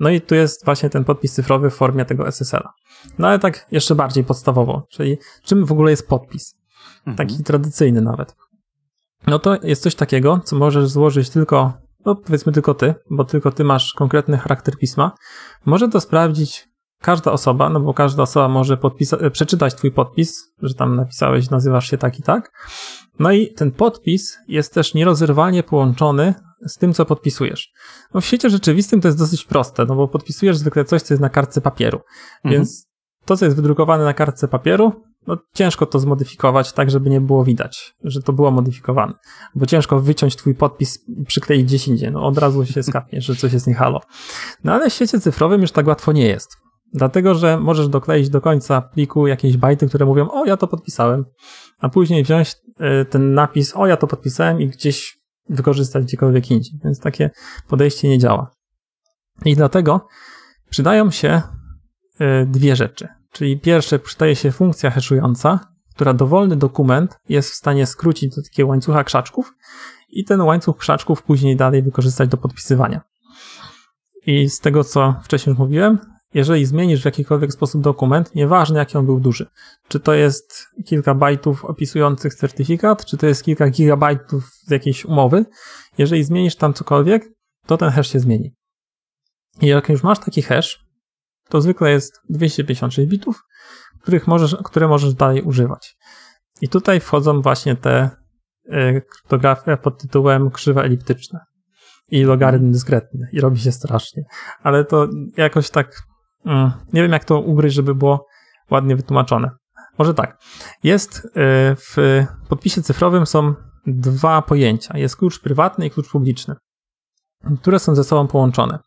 No i tu jest właśnie ten podpis cyfrowy w formie tego SSL-a. No ale tak jeszcze bardziej podstawowo, czyli czym w ogóle jest podpis? Mhm. Taki tradycyjny nawet. No to jest coś takiego, co możesz złożyć tylko, no powiedzmy tylko ty, bo tylko ty masz konkretny charakter pisma. Może to sprawdzić każda osoba, no bo każda osoba może podpisa- przeczytać twój podpis, że tam napisałeś, nazywasz się tak i tak. No i ten podpis jest też nierozerwalnie połączony z tym, co podpisujesz. No w świecie rzeczywistym to jest dosyć proste, no bo podpisujesz zwykle coś, co jest na kartce papieru. Mhm. Więc to, co jest wydrukowane na kartce papieru, no ciężko to zmodyfikować tak, żeby nie było widać, że to było modyfikowane. Bo ciężko wyciąć twój podpis, przykleić gdzieś indziej, no od razu się <laughs> skapnie, że coś jest nie halo. No ale w świecie cyfrowym już tak łatwo nie jest. Dlatego, że możesz dokleić do końca pliku jakieś bajty, które mówią, o ja to podpisałem, a później wziąć y, ten napis, o ja to podpisałem i gdzieś wykorzystać gdziekolwiek indziej. Więc takie podejście nie działa. I dlatego przydają się y, dwie rzeczy. Czyli pierwsze przydaje się funkcja haszująca, która dowolny dokument jest w stanie skrócić do takiego łańcucha krzaczków i ten łańcuch krzaczków później dalej wykorzystać do podpisywania. I z tego, co wcześniej już mówiłem, jeżeli zmienisz w jakikolwiek sposób dokument, nieważne jaki on był duży, czy to jest kilka bajtów opisujących certyfikat, czy to jest kilka gigabajtów z jakiejś umowy, jeżeli zmienisz tam cokolwiek, to ten hash się zmieni. I jak już masz taki hash, to zwykle jest 256 bitów, których możesz, które możesz dalej używać. I tutaj wchodzą właśnie te y, kryptografie pod tytułem krzywa eliptyczne i logarytm dyskretny i robi się strasznie. Ale to jakoś tak nie wiem, jak to ugryźć, żeby było ładnie wytłumaczone. Może tak. Jest y, w podpisie cyfrowym są dwa pojęcia. Jest klucz prywatny i klucz publiczny, które są ze sobą połączone.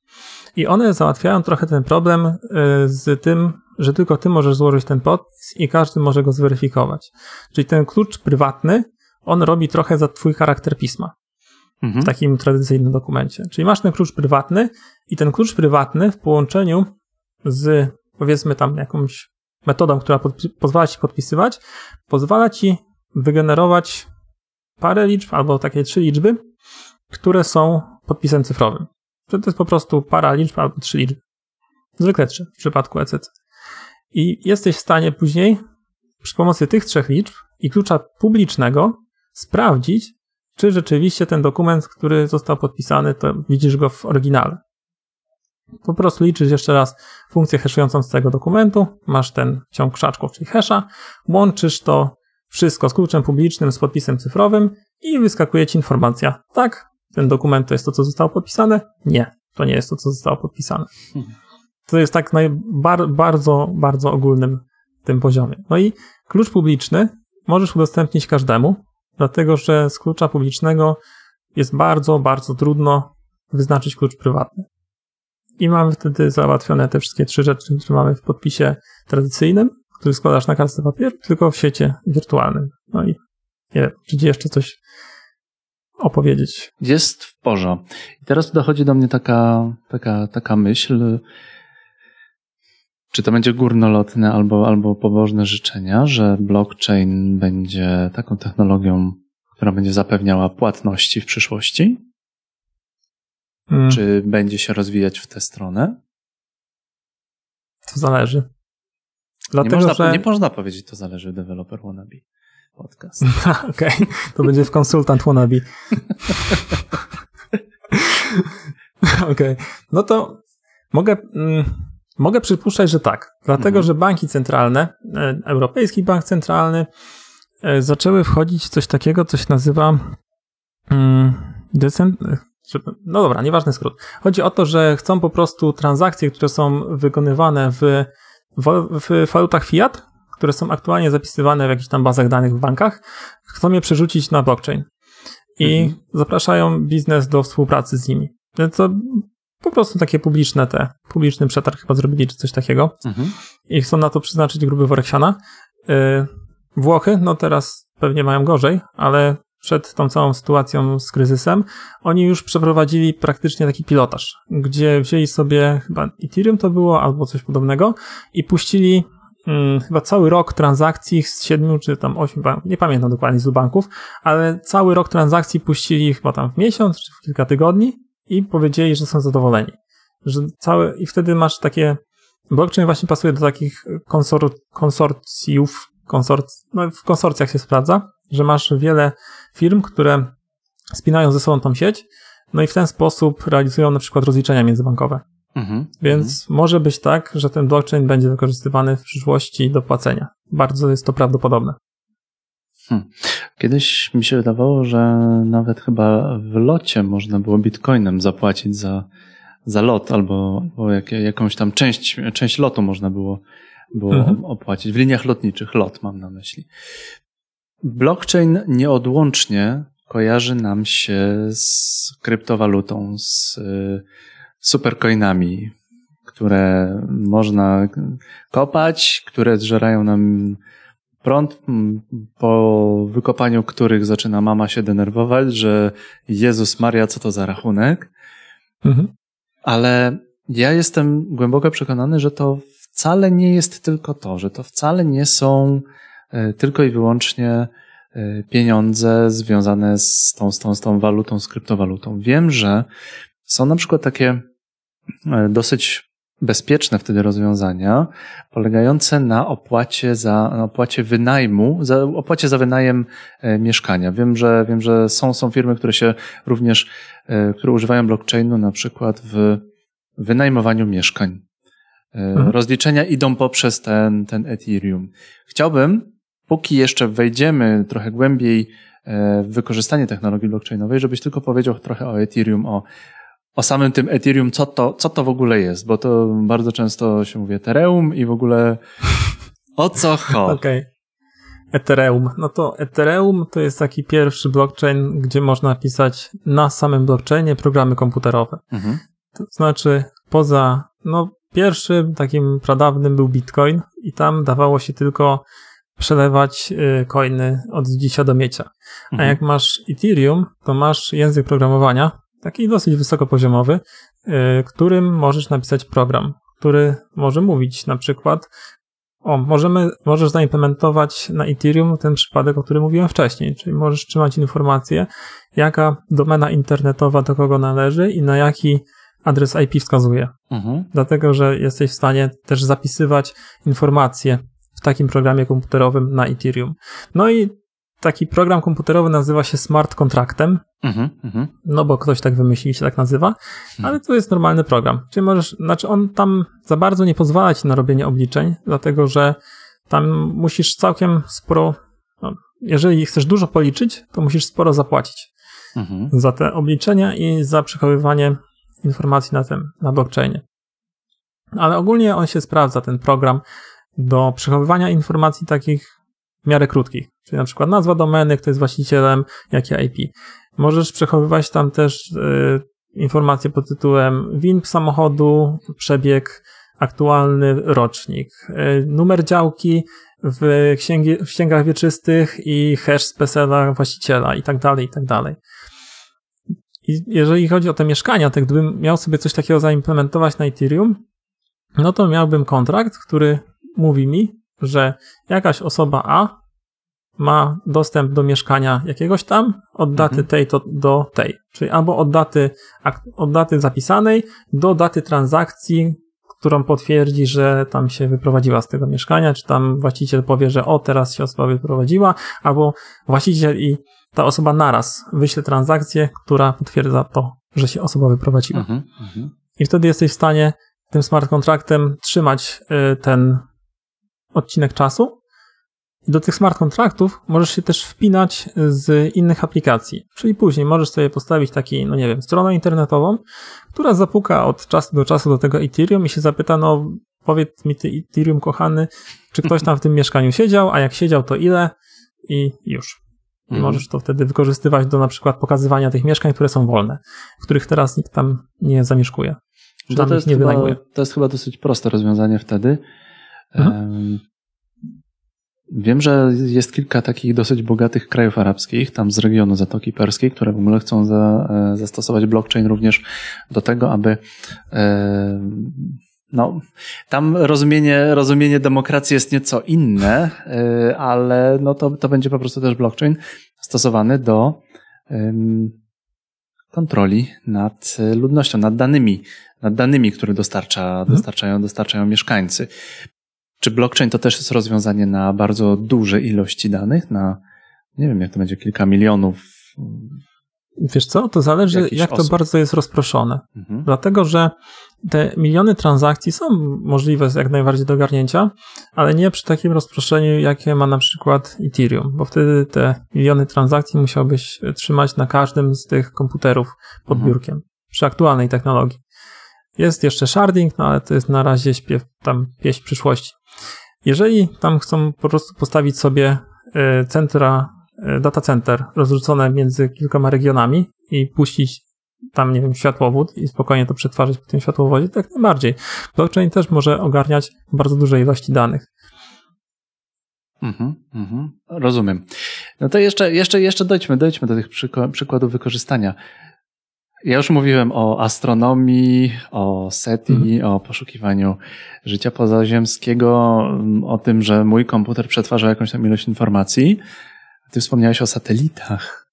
I one załatwiają trochę ten problem y, z tym, że tylko ty możesz złożyć ten podpis i każdy może go zweryfikować. Czyli ten klucz prywatny, on robi trochę za twój charakter pisma. Mhm. W takim tradycyjnym dokumencie. Czyli masz ten klucz prywatny i ten klucz prywatny w połączeniu z powiedzmy tam jakąś metodą, która pozwala ci podpisywać, pozwala ci wygenerować parę liczb albo takie trzy liczby, które są podpisem cyfrowym. To jest po prostu para liczb albo trzy liczby. Zwykle trzy w przypadku ECC. I jesteś w stanie później przy pomocy tych trzech liczb i klucza publicznego sprawdzić, czy rzeczywiście ten dokument, który został podpisany, to widzisz go w oryginale. Po prostu liczysz jeszcze raz funkcję haszującą z tego dokumentu, masz ten ciąg krzaczków, czyli hasza, łączysz to wszystko z kluczem publicznym, z podpisem cyfrowym i wyskakuje ci informacja. Tak, ten dokument to jest to, co zostało podpisane? Nie, to nie jest to, co zostało podpisane. To jest tak najbar- bardzo, bardzo ogólnym tym poziomie. No i klucz publiczny możesz udostępnić każdemu, dlatego że z klucza publicznego jest bardzo, bardzo trudno wyznaczyć klucz prywatny i mamy wtedy załatwione te wszystkie trzy rzeczy, które mamy w podpisie tradycyjnym, który składasz na kartce papieru, tylko w świecie wirtualnym. No i nie wiem, czy jeszcze coś opowiedzieć. Jest w porządku. I teraz dochodzi do mnie taka, taka, taka myśl, czy to będzie górnolotne albo, albo pobożne życzenia, że blockchain będzie taką technologią, która będzie zapewniała płatności w przyszłości? Hmm. Czy będzie się rozwijać w tę stronę? To zależy. Dlatego, nie, można, że... nie można powiedzieć, to zależy developer wannabe podcast. <laughs> Okej, okay. to będzie w konsultant wannabe. <laughs> Okej, okay. no to mogę, mm, mogę przypuszczać, że tak. Dlatego, mhm. że banki centralne, e, Europejski Bank Centralny e, zaczęły wchodzić w coś takiego, co się nazywa mm, no dobra, nieważny skrót. Chodzi o to, że chcą po prostu transakcje, które są wykonywane w, w walutach fiat, które są aktualnie zapisywane w jakichś tam bazach danych w bankach, chcą je przerzucić na blockchain. I mhm. zapraszają biznes do współpracy z nimi. To po prostu takie publiczne te, publiczny przetarg chyba zrobili, czy coś takiego. Mhm. I chcą na to przeznaczyć gruby worek siana. Y, Włochy, no teraz pewnie mają gorzej, ale przed tą całą sytuacją z kryzysem, oni już przeprowadzili praktycznie taki pilotaż, gdzie wzięli sobie chyba Ethereum to było albo coś podobnego i puścili hmm, chyba cały rok transakcji z siedmiu czy tam ośmiu, nie pamiętam dokładnie z banków, ale cały rok transakcji puścili chyba tam w miesiąc czy w kilka tygodni i powiedzieli, że są zadowoleni. że całe, i wtedy masz takie, blockchain właśnie pasuje do takich konsor, konsorcjów, konsorc, no w konsorcjach się sprawdza, że masz wiele firm, które spinają ze sobą tą sieć, no i w ten sposób realizują na przykład rozliczenia międzybankowe. Mhm, Więc mhm. może być tak, że ten blockchain będzie wykorzystywany w przyszłości do płacenia. Bardzo jest to prawdopodobne. Hmm. Kiedyś mi się wydawało, że nawet chyba w locie można było bitcoinem zapłacić za, za lot albo, albo jak, jakąś tam część, część lotu można było, było mhm. opłacić. W liniach lotniczych lot mam na myśli. Blockchain nieodłącznie kojarzy nam się z kryptowalutą, z y, supercoinami, które można kopać, które zżerają nam prąd, po wykopaniu których zaczyna mama się denerwować, że Jezus Maria, co to za rachunek. Mhm. Ale ja jestem głęboko przekonany, że to wcale nie jest tylko to, że to wcale nie są tylko i wyłącznie e, pieniądze związane z tą, z tą, z tą walutą, z kryptowalutą. Wiem, że są na przykład takie e, dosyć bezpieczne wtedy rozwiązania, polegające na opłacie za, na opłacie wynajmu, za, opłacie za wynajem e, mieszkania. Wiem, że, wiem, że są, są firmy, które się również, e, które używają blockchainu na przykład w wynajmowaniu mieszkań. E, mhm. Rozliczenia idą poprzez ten, ten Ethereum. Chciałbym, póki jeszcze wejdziemy trochę głębiej w wykorzystanie technologii blockchainowej, żebyś tylko powiedział trochę o Ethereum, o o samym tym Ethereum, co to, co to w ogóle jest, bo to bardzo często się mówi Ethereum i w ogóle o co <laughs> chodzi. Okej. Okay. Ethereum. No to Ethereum to jest taki pierwszy blockchain, gdzie można pisać na samym blockchainie programy komputerowe. Mhm. To znaczy, poza, no, pierwszym takim pradawnym był Bitcoin i tam dawało się tylko przelewać y, coiny od dzisiaj do miecia. Mhm. A jak masz Ethereum, to masz język programowania, taki dosyć wysokopoziomowy, y, którym możesz napisać program, który może mówić na przykład o, możemy, możesz zaimplementować na Ethereum ten przypadek, o którym mówiłem wcześniej, czyli możesz trzymać informację, jaka domena internetowa do kogo należy i na jaki adres IP wskazuje. Mhm. Dlatego, że jesteś w stanie też zapisywać informacje w takim programie komputerowym na Ethereum. No i taki program komputerowy nazywa się smart kontraktem, mhm, mhm. no bo ktoś tak wymyślił się tak nazywa, mhm. ale to jest normalny program. Czyli możesz, znaczy on tam za bardzo nie pozwala ci na robienie obliczeń, dlatego że tam musisz całkiem sporo, no, jeżeli chcesz dużo policzyć, to musisz sporo zapłacić za te obliczenia i za przechowywanie informacji na tym, na blockchainie. Ale ogólnie on się sprawdza, ten program, do przechowywania informacji takich w miarę krótkich. Czyli na przykład nazwa domeny, kto jest właścicielem, jakie IP. Możesz przechowywać tam też y, informacje pod tytułem WIN samochodu, przebieg, aktualny rocznik, y, numer działki w, księgi, w księgach wieczystych i hash z PESEL-a właściciela i tak dalej, i tak dalej. I jeżeli chodzi o te mieszkania, to gdybym miał sobie coś takiego zaimplementować na Ethereum, no to miałbym kontrakt, który mówi mi, że jakaś osoba A ma dostęp do mieszkania jakiegoś tam od daty mhm. tej to, do tej. Czyli albo od daty, od daty zapisanej do daty transakcji, którą potwierdzi, że tam się wyprowadziła z tego mieszkania, czy tam właściciel powie, że o, teraz się osoba wyprowadziła, albo właściciel i ta osoba naraz wyśle transakcję, która potwierdza to, że się osoba wyprowadziła. Mhm, mhm. I wtedy jesteś w stanie tym smart kontraktem trzymać y, ten odcinek czasu. I do tych smart kontraktów możesz się też wpinać z innych aplikacji. Czyli później możesz sobie postawić taki, no nie wiem, stronę internetową, która zapuka od czasu do czasu do tego Ethereum i się zapyta, no powiedz mi ty Ethereum kochany, czy ktoś tam w tym mieszkaniu siedział, a jak siedział to ile i już. Mhm. możesz to wtedy wykorzystywać do na przykład pokazywania tych mieszkań, które są wolne, w których teraz nikt tam nie zamieszkuje. To, to, jest nie chyba, to jest chyba dosyć proste rozwiązanie wtedy. Wiem, że jest kilka takich dosyć bogatych krajów arabskich, tam z regionu Zatoki Perskiej, które w ogóle chcą za, e, zastosować blockchain również do tego, aby e, no, tam rozumienie, rozumienie demokracji jest nieco inne, e, ale no to, to będzie po prostu też blockchain stosowany do kontroli nad ludnością, nad danymi nad danymi, które dostarcza, mhm. dostarczają, dostarczają mieszkańcy. Czy blockchain to też jest rozwiązanie na bardzo duże ilości danych, na nie wiem, jak to będzie, kilka milionów Wiesz co, to zależy jak osób. to bardzo jest rozproszone. Mhm. Dlatego, że te miliony transakcji są możliwe jak najbardziej do ogarnięcia, ale nie przy takim rozproszeniu, jakie ma na przykład Ethereum, bo wtedy te miliony transakcji musiałbyś trzymać na każdym z tych komputerów pod mhm. biurkiem, przy aktualnej technologii. Jest jeszcze sharding, no ale to jest na razie śpiew, tam pieśń przyszłości. Jeżeli tam chcą po prostu postawić sobie y, centra E, data center rozrzucone między kilkoma regionami i puścić tam, nie wiem, światłowód i spokojnie to przetwarzać po tym światłowodzie, tak najbardziej. Blockchain też może ogarniać bardzo duże ilości danych. Mhm, mhm, rozumiem. No to jeszcze, jeszcze, jeszcze dojdźmy, dojdźmy do tych przykładów wykorzystania. Ja już mówiłem o astronomii, o SETI, mhm. o poszukiwaniu życia pozaziemskiego, o tym, że mój komputer przetwarza jakąś tam ilość informacji. Ty wspomniałeś o satelitach.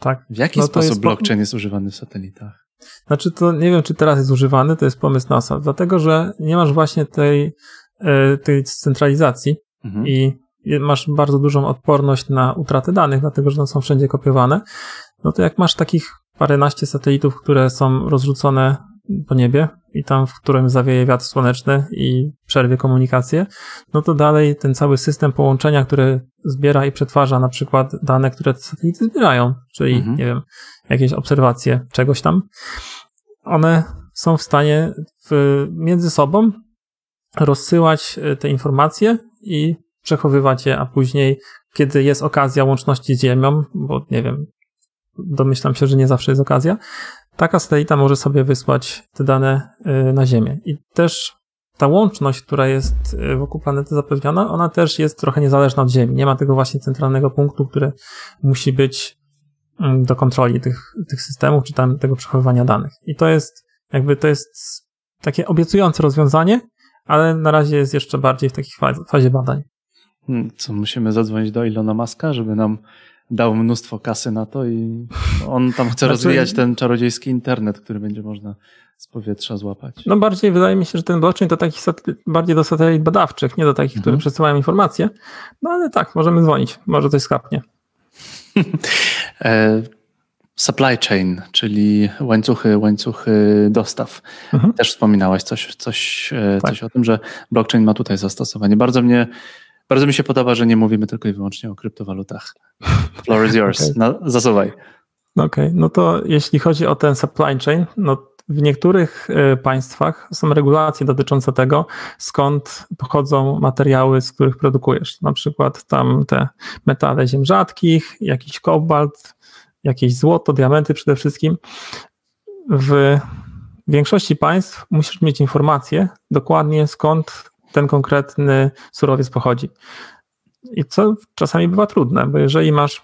Tak. W jaki no sposób jest blockchain jest używany w satelitach? Znaczy, to nie wiem, czy teraz jest używany, to jest pomysł NASA, dlatego że nie masz właśnie tej, e, tej centralizacji mhm. i masz bardzo dużą odporność na utratę danych, dlatego że one są wszędzie kopiowane. No to jak masz takich paręnaście satelitów, które są rozrzucone po niebie i tam, w którym zawieje wiatr słoneczny i przerwie komunikację, no to dalej ten cały system połączenia, który zbiera i przetwarza na przykład dane, które te satelity zbierają, czyli, mhm. nie wiem, jakieś obserwacje czegoś tam, one są w stanie w, między sobą rozsyłać e, te informacje i przechowywać je, a później, kiedy jest okazja łączności z Ziemią, bo nie wiem, domyślam się, że nie zawsze jest okazja, taka satelita może sobie wysłać te dane y, na Ziemię. I też ta łączność, która jest y, wokół planety zapewniona, ona też jest trochę niezależna od Ziemi. Nie ma tego właśnie centralnego punktu, który musi być mm, do kontroli tych, tych systemów, czy tam tego przechowywania danych. I to jest jakby to jest takie obiecujące rozwiązanie, ale na razie jest jeszcze bardziej w takiej fazie badań. Hmm, co, musimy zadzwonić do Ilona Maska, żeby nam dał mnóstwo kasy na to i on tam chce <laughs> znaczy... rozwijać ten czarodziejski internet, który będzie można z powietrza złapać. No bardziej wydaje mi się, że ten blockchain to taki bardziej do satelit badawczych, nie do takich, mhm. które przesyłają informacje. No ale tak, możemy dzwonić, może coś skapnie. <laughs> E, supply chain, czyli łańcuchy, łańcuchy dostaw. Mhm. Też wspominałaś coś, coś, e, tak. coś o tym, że blockchain ma tutaj zastosowanie. Bardzo mnie bardzo mi się podoba, że nie mówimy tylko i wyłącznie o kryptowalutach. <laughs> Floor is yours. okay. no, zasuwaj. Okej, okay. no to jeśli chodzi o ten supply chain, no w niektórych e, państwach są regulacje dotyczące tego, skąd pochodzą materiały, z których produkujesz. Na przykład tam te metale ziem rzadkich, jakiś kobalt, jakieś złoto, diamenty przede wszystkim. W większości państw musisz mieć informację dokładnie skąd ten konkretny surowiec pochodzi. I co czasami bywa trudne, bo jeżeli masz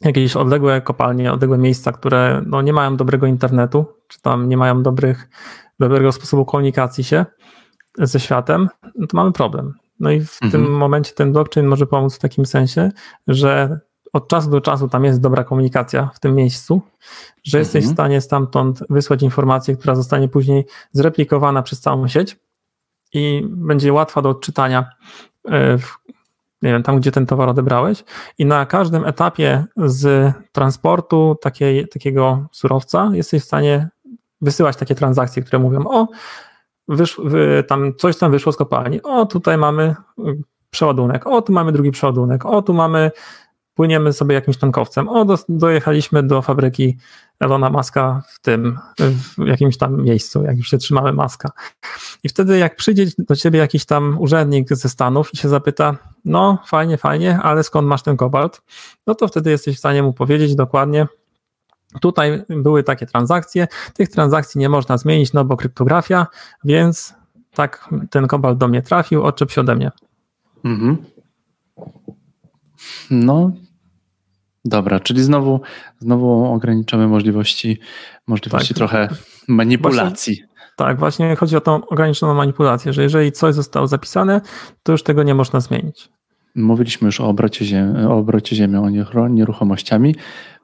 jakieś odległe kopalnie, odległe miejsca, które no, nie mają dobrego internetu, czy tam nie mają dobrych, dobrego sposobu komunikacji się ze światem, no to mamy problem. No i w mhm. tym momencie ten blockchain może pomóc w takim sensie, że od czasu do czasu tam jest dobra komunikacja w tym miejscu, że jesteś w mhm. stanie stamtąd wysłać informację, która zostanie później zreplikowana przez całą sieć i będzie łatwa do odczytania e, w, nie wiem, tam, gdzie ten towar odebrałeś. I na każdym etapie z transportu takiej, takiego surowca jesteś w stanie wysyłać takie transakcje, które mówią: O, wysz, wy, tam coś tam wyszło z kopalni. O, tutaj mamy przeładunek. O, tu mamy drugi przeładunek. O, tu mamy płyniemy sobie jakimś tankowcem. O, do, dojechaliśmy do fabryki Elona Maska w tym, w jakimś tam miejscu, jak już się trzymamy maska. I wtedy jak przyjdzie do ciebie jakiś tam urzędnik ze Stanów i się zapyta, no fajnie, fajnie, ale skąd masz ten kobalt? No to wtedy jesteś w stanie mu powiedzieć dokładnie, tutaj były takie transakcje, tych transakcji nie można zmienić, no bo kryptografia, więc tak ten kobalt do mnie trafił, odczep się ode mnie. Mhm. No, dobra, czyli znowu, znowu ograniczamy możliwości, możliwości tak. trochę manipulacji. Właśnie, tak, właśnie chodzi o tą ograniczoną manipulację, że jeżeli coś zostało zapisane, to już tego nie można zmienić. Mówiliśmy już o obrocie, ziem, o obrocie ziemią, o nieruchomościami.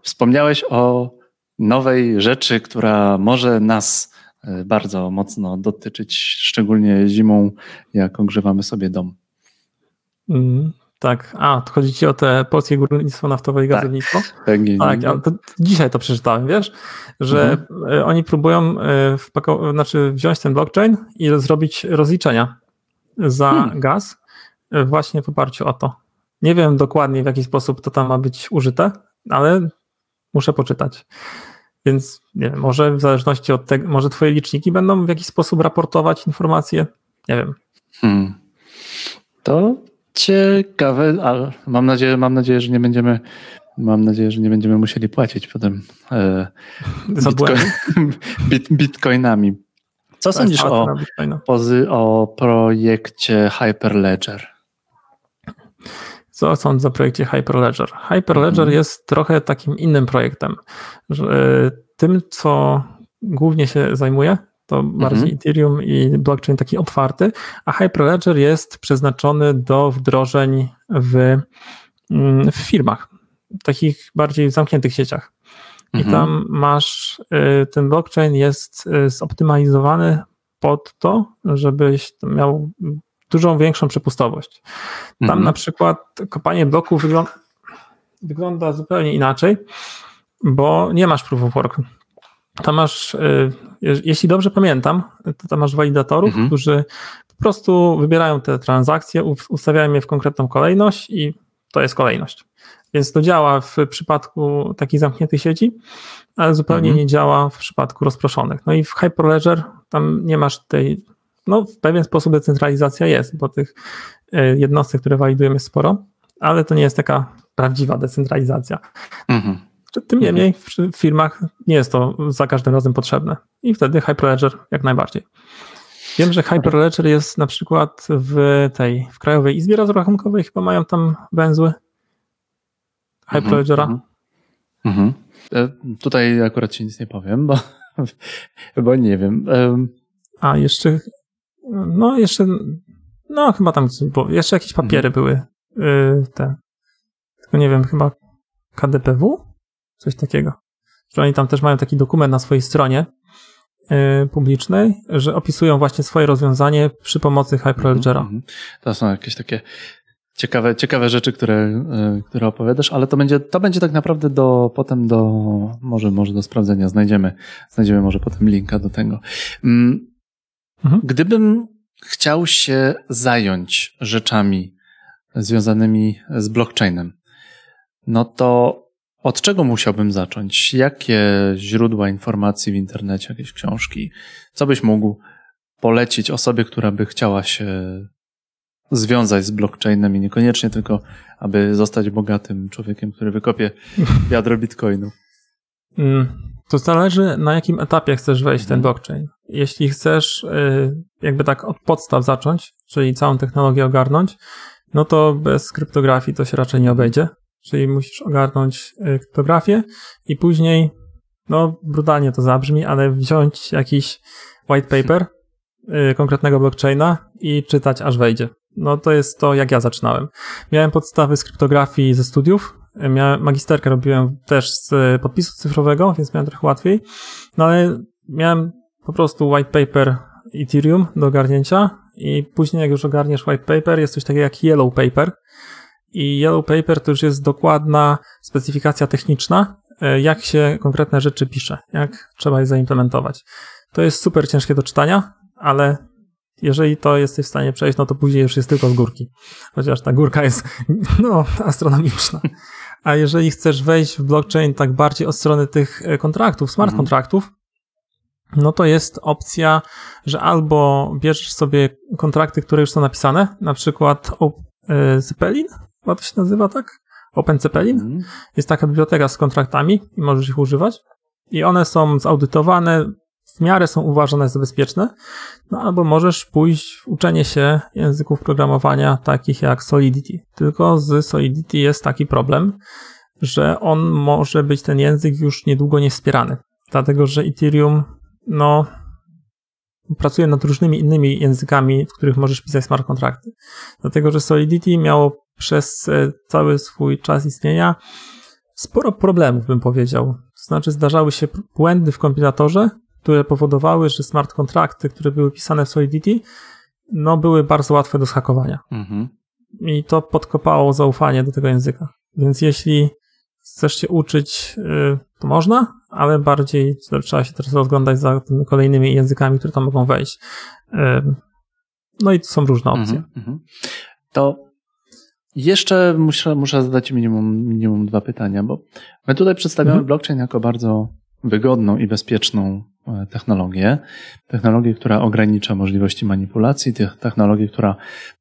Wspomniałeś o nowej rzeczy, która może nas e, bardzo mocno dotyczyć, szczególnie zimą, jak ogrzewamy sobie dom. Mm, tak, a, to chodzi ci o te polskie górnictwo naftowe i tak. gazownictwo? Tak, tak to dzisiaj to przeczytałem, wiesz, że mhm. E, oni próbują wpako- znaczy wziąć ten blockchain i zrobić rozliczenia za hmm. gaz właśnie w oparciu o to. Nie wiem dokładnie w jaki sposób to tam ma być użyte, ale muszę poczytać. Więc nie wiem, może w zależności od tego, może twoje liczniki będą w jakiś sposób raportować informacje? Nie wiem. Hmm. To ciekawe, ale mam nadzieję, mam nadzieję, że nie będziemy mam nadzieję, że nie będziemy musieli płacić potem e, bitcoin, <laughs> bit, bitcoinami. Co sądzisz o, pozy, o projekcie Hyperledger? Co sądzę o projekcie Hyperledger? Hyperledger mhm. jest trochę takim innym projektem. Że e, tym, co głównie się zajmuje, to bardziej mhm. Ethereum i blockchain taki otwarty, a Hyperledger jest przeznaczony do wdrożeń w, mm, w firmach, takich bardziej zamkniętych sieciach. I mhm. tam masz, e, ten blockchain jest e, zoptymalizowany pod to, żebyś miał dużą większą przepustowość. Tam mhm. na przykład kopanie bloków wygląda, wygląda zupełnie inaczej, bo nie masz proof of work. Tam masz, y, jeśli dobrze pamiętam, to tam masz walidatorów, mhm. którzy po prostu wybierają te transakcje, ustawiają je w konkretną kolejność i to jest kolejność. Więc to działa w przypadku takich zamkniętych sieci, ale zupełnie mhm. nie działa w przypadku rozproszonych. No i w Hyperledger tam nie masz tej no, w pewien sposób decentralizacja jest, bo tych e, jednostek, które walidujemy jest sporo, ale to nie jest taka prawdziwa decentralizacja. Mhm. Tym niemniej w firmach nie jest to za każdym razem potrzebne i wtedy Hyperledger jak najbardziej. Wiem, że Hyperledger jest na przykład w tej, w Krajowej Izbie Rozrachunkowej, chyba mają tam węzły Hyperledgera. Mhm. Mhm. E, tutaj akurat ci nic nie powiem, bo, <laughs> bo nie wiem. A jeszcze no jeszcze, no chyba tam, bo jeszcze jakieś papiery mhm. były yy, te, tylko nie wiem, chyba KDPW? Coś takiego. Że oni tam też mają taki dokument na swojej stronie yy, publicznej, że opisują właśnie swoje rozwiązanie przy pomocy Hyperledgera. Mm -hmm. To są jakieś takie ciekawe, ciekawe rzeczy, które, yy, które opowiadasz, ale to będzie, to będzie tak naprawdę do, potem do, może, może do sprawdzenia. Znajdziemy, znajdziemy może potem linka do tego. Mm, Mhm. Gdybym chciał się zająć rzeczami związanymi z blockchainem, no to od czego musiałbym zacząć? Jakie źródła informacji w internecie, jakieś książki? Co byś mógł polecić osobie, która by chciała się związać z blockchainem i niekoniecznie tylko, aby zostać bogatym człowiekiem, który wykopie <laughs> wiadro bitcoinu? Mm, to zależy, na jakim etapie chcesz wejść w ten mhm. blockchain. Jeśli chcesz y, jakby tak od podstaw zacząć, czyli całą technologię ogarnąć, no to bez kryptografii to się raczej nie obejdzie. Czyli musisz ogarnąć y, kryptografię i później, no brutalnie to zabrzmi, ale wziąć jakiś white paper y, konkretnego blockchaina i czytać aż wejdzie. No to jest to, jak ja zaczynałem. Miałem podstawy z kryptografii ze studiów, Miałem, magisterkę robiłem też z podpisu cyfrowego, więc miałem trochę łatwiej. No ale miałem po prostu white paper Ethereum do ogarnięcia i później jak już ogarniesz white paper, jest coś takiego jak yellow paper. I yellow paper to już jest dokładna specyfikacja techniczna, e, jak się konkretne rzeczy pisze, jak trzeba je zaimplementować. To jest super ciężkie do czytania, ale jeżeli to jesteś w stanie przejść, no to później już jest tylko z górki. Chociaż ta górka jest, <laughs> no, astronomiczna. A jeżeli chcesz wejść w blockchain tak bardziej od strony tych e, kontraktów, smart mhm. kontraktów, no to jest opcja, że albo bierzesz sobie kontrakty, które już są napisane, na przykład e, Zeppelin, chyba to się nazywa tak? Open Zeppelin. Mhm. Jest taka biblioteka z kontraktami i możesz ich używać. I one są zaudytowane, w miarę są uważane za bezpieczne, no albo możesz pójść w uczenie się języków programowania takich jak Solidity. Tylko z Solidity jest taki problem, że on może być ten język już niedługo niewspierany. Dlatego, że Ethereum, no, pracuje nad różnymi innymi językami, w których możesz pisać smart kontrakty. Dlatego, że Solidity miało przez e, cały swój czas istnienia sporo problemów, bym powiedział. To znaczy, zdarzały się błędy w kompilatorze, które powodowały, że smart kontrakty, które były pisane w Solidity, no były bardzo łatwe do schakowania. Mhm. I to podkopało zaufanie do tego języka. Więc jeśli chcesz się uczyć, y, to można, ale bardziej trzeba się teraz rozglądać za tymi kolejnymi językami, które tam mogą wejść. Y, no i to są różne opcje. Mm -hmm. To jeszcze muszę, muszę zadać minimum, minimum dwa pytania, bo my tutaj przedstawiamy -hmm. blockchain jako bardzo wygodną i bezpieczną e, technologię. Technologię, która ogranicza możliwości manipulacji, technologię, która,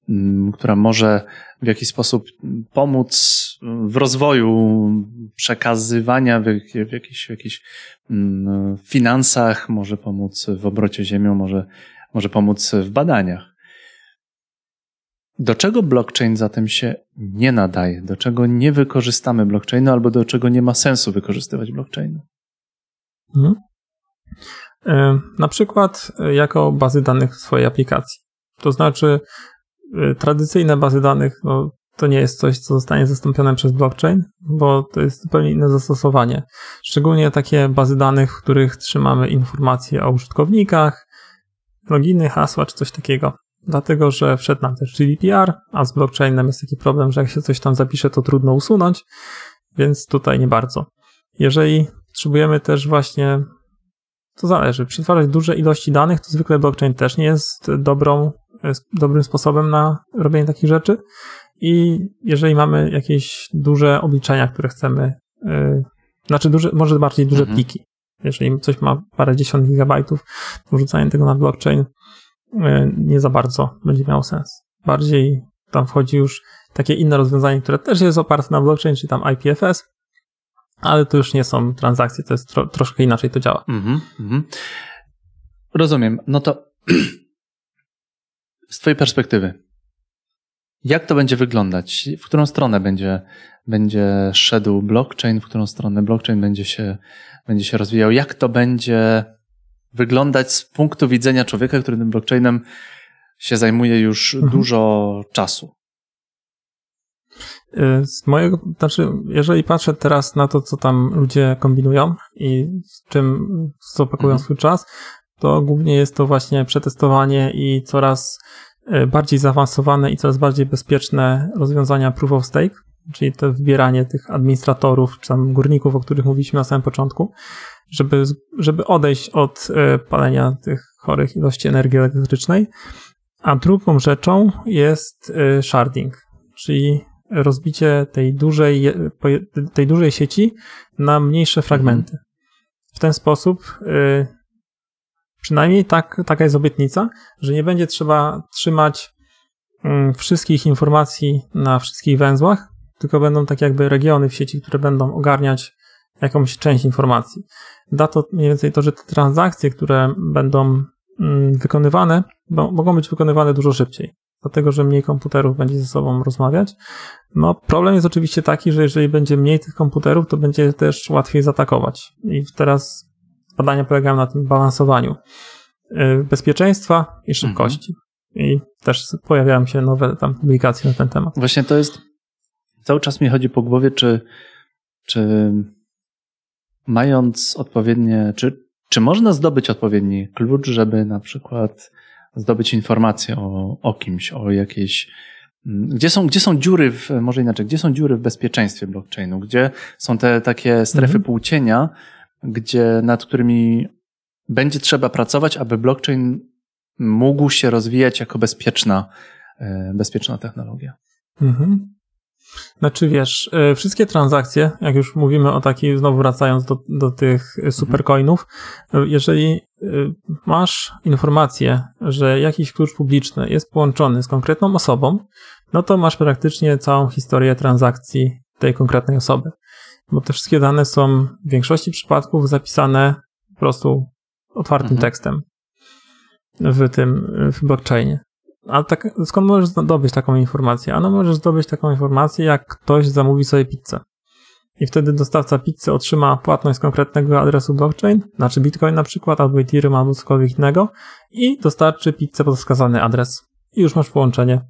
mm, która może w jakiś sposób pomóc w rozwoju przekazywania w, w jakichś, w jakichś mm, finansach, może pomóc w obrocie ziemią, może, może pomóc w badaniach. Do czego blockchain zatem się nie nadaje? Do czego nie wykorzystamy blockchainu albo do czego nie ma sensu wykorzystywać blockchainu? Mhm. E, na przykład e, jako bazy danych swojej aplikacji. To znaczy, e, tradycyjne bazy danych no, to nie jest coś, co zostanie zastąpione przez blockchain, bo to jest zupełnie inne zastosowanie. Szczególnie takie bazy danych, w których trzymamy informacje o użytkownikach, loginy, hasła czy coś takiego. Dlatego, że wszedł nam też GDPR, a z blockchainem jest taki problem, że jak się coś tam zapisze, to trudno usunąć, więc tutaj nie bardzo. Jeżeli potrzebujemy też właśnie, to zależy, przetwarzać duże ilości danych, to zwykle blockchain też nie jest dobrą, jest dobrym sposobem na robienie takich rzeczy. I jeżeli mamy jakieś duże obliczenia, które chcemy, yy, znaczy duże, może bardziej duże mhm. pliki, jeżeli coś ma parę dziesiąt gigabajtów, to wrzucanie tego na blockchain nie za bardzo będzie miało sens. Bardziej tam wchodzi już takie inne rozwiązanie, które też jest oparte na blockchain, czyli tam IPFS, ale to już nie są transakcje, to jest tro, troszkę inaczej to działa. Mm -hmm. Rozumiem. No to <clears throat> z Twojej perspektywy, jak to będzie wyglądać? W którą stronę będzie, będzie szedł blockchain? W którą stronę blockchain będzie się, będzie się rozwijał? Jak to będzie wyglądać z punktu widzenia człowieka, który tym blockchainem się zajmuje już mhm. dużo czasu? Y, z mojego, znaczy, jeżeli patrzę teraz na to, co tam ludzie kombinują i z czym, co pakują mhm. swój czas, to głównie jest to właśnie przetestowanie i coraz y, bardziej zaawansowane i coraz bardziej bezpieczne rozwiązania proof of stake, czyli to wybieranie tych administratorów czy tam górników, o których mówiliśmy na samym początku, żeby, żeby odejść od y, palenia tych chorych ilości energii elektrycznej. A drugą rzeczą jest sharding, czyli rozbicie tej dużej, tej dużej sieci na mniejsze fragmenty. W ten sposób, y, przynajmniej tak, taka jest obietnica, że nie będzie trzeba trzymać mm, wszystkich informacji na wszystkich węzłach, tylko będą tak jakby regiony w sieci, które będą ogarniać jakąś część informacji. Da to mniej więcej to, że te transakcje, które będą mm, wykonywane, mogą być wykonywane dużo szybciej dlatego że mniej komputerów będzie ze sobą rozmawiać. No, problem jest oczywiście taki, że jeżeli będzie mniej tych komputerów, to będzie też łatwiej zaatakować. I teraz badania polegają na tym balansowaniu y, bezpieczeństwa i szybkości. Mhm. I też pojawiają się nowe tam publikacje na ten temat. Właśnie to jest, cały czas mi chodzi po głowie, czy, czy mając odpowiednie, czy, czy można zdobyć odpowiedni klucz, żeby na przykład zdobyć informację o, o kimś, o jakiejś. Mm, gdzie są, gdzie są dziury, w, może inaczej, gdzie są dziury w bezpieczeństwie blockchainu? Gdzie są te takie strefy mhm. półcienia, gdzie, nad którymi będzie trzeba pracować, aby blockchain mógł się rozwijać jako bezpieczna, e, bezpieczna technologia? Mhm. Znaczy wiesz, e, wszystkie transakcje, jak już mówimy o takich, znowu wracając do, do tych supercoinów, e, jeżeli e, masz informację, że jakiś klucz publiczny jest połączony z konkretną osobą, no to masz praktycznie całą historię transakcji tej konkretnej osoby. Bo te wszystkie dane są w większości przypadków zapisane po prostu otwartym mhm. tekstem w tym w blockchainie. A tak, skąd możesz zdobyć taką informację? Ano możesz zdobyć taką informację, jak ktoś zamówi sobie pizzę. I wtedy dostawca pizzy otrzyma płatność z konkretnego adresu blockchain, znaczy Bitcoin na przykład, albo Ethereum, albo cokolwiek innego i dostarczy pizzę pod wskazany adres. I już masz połączenie.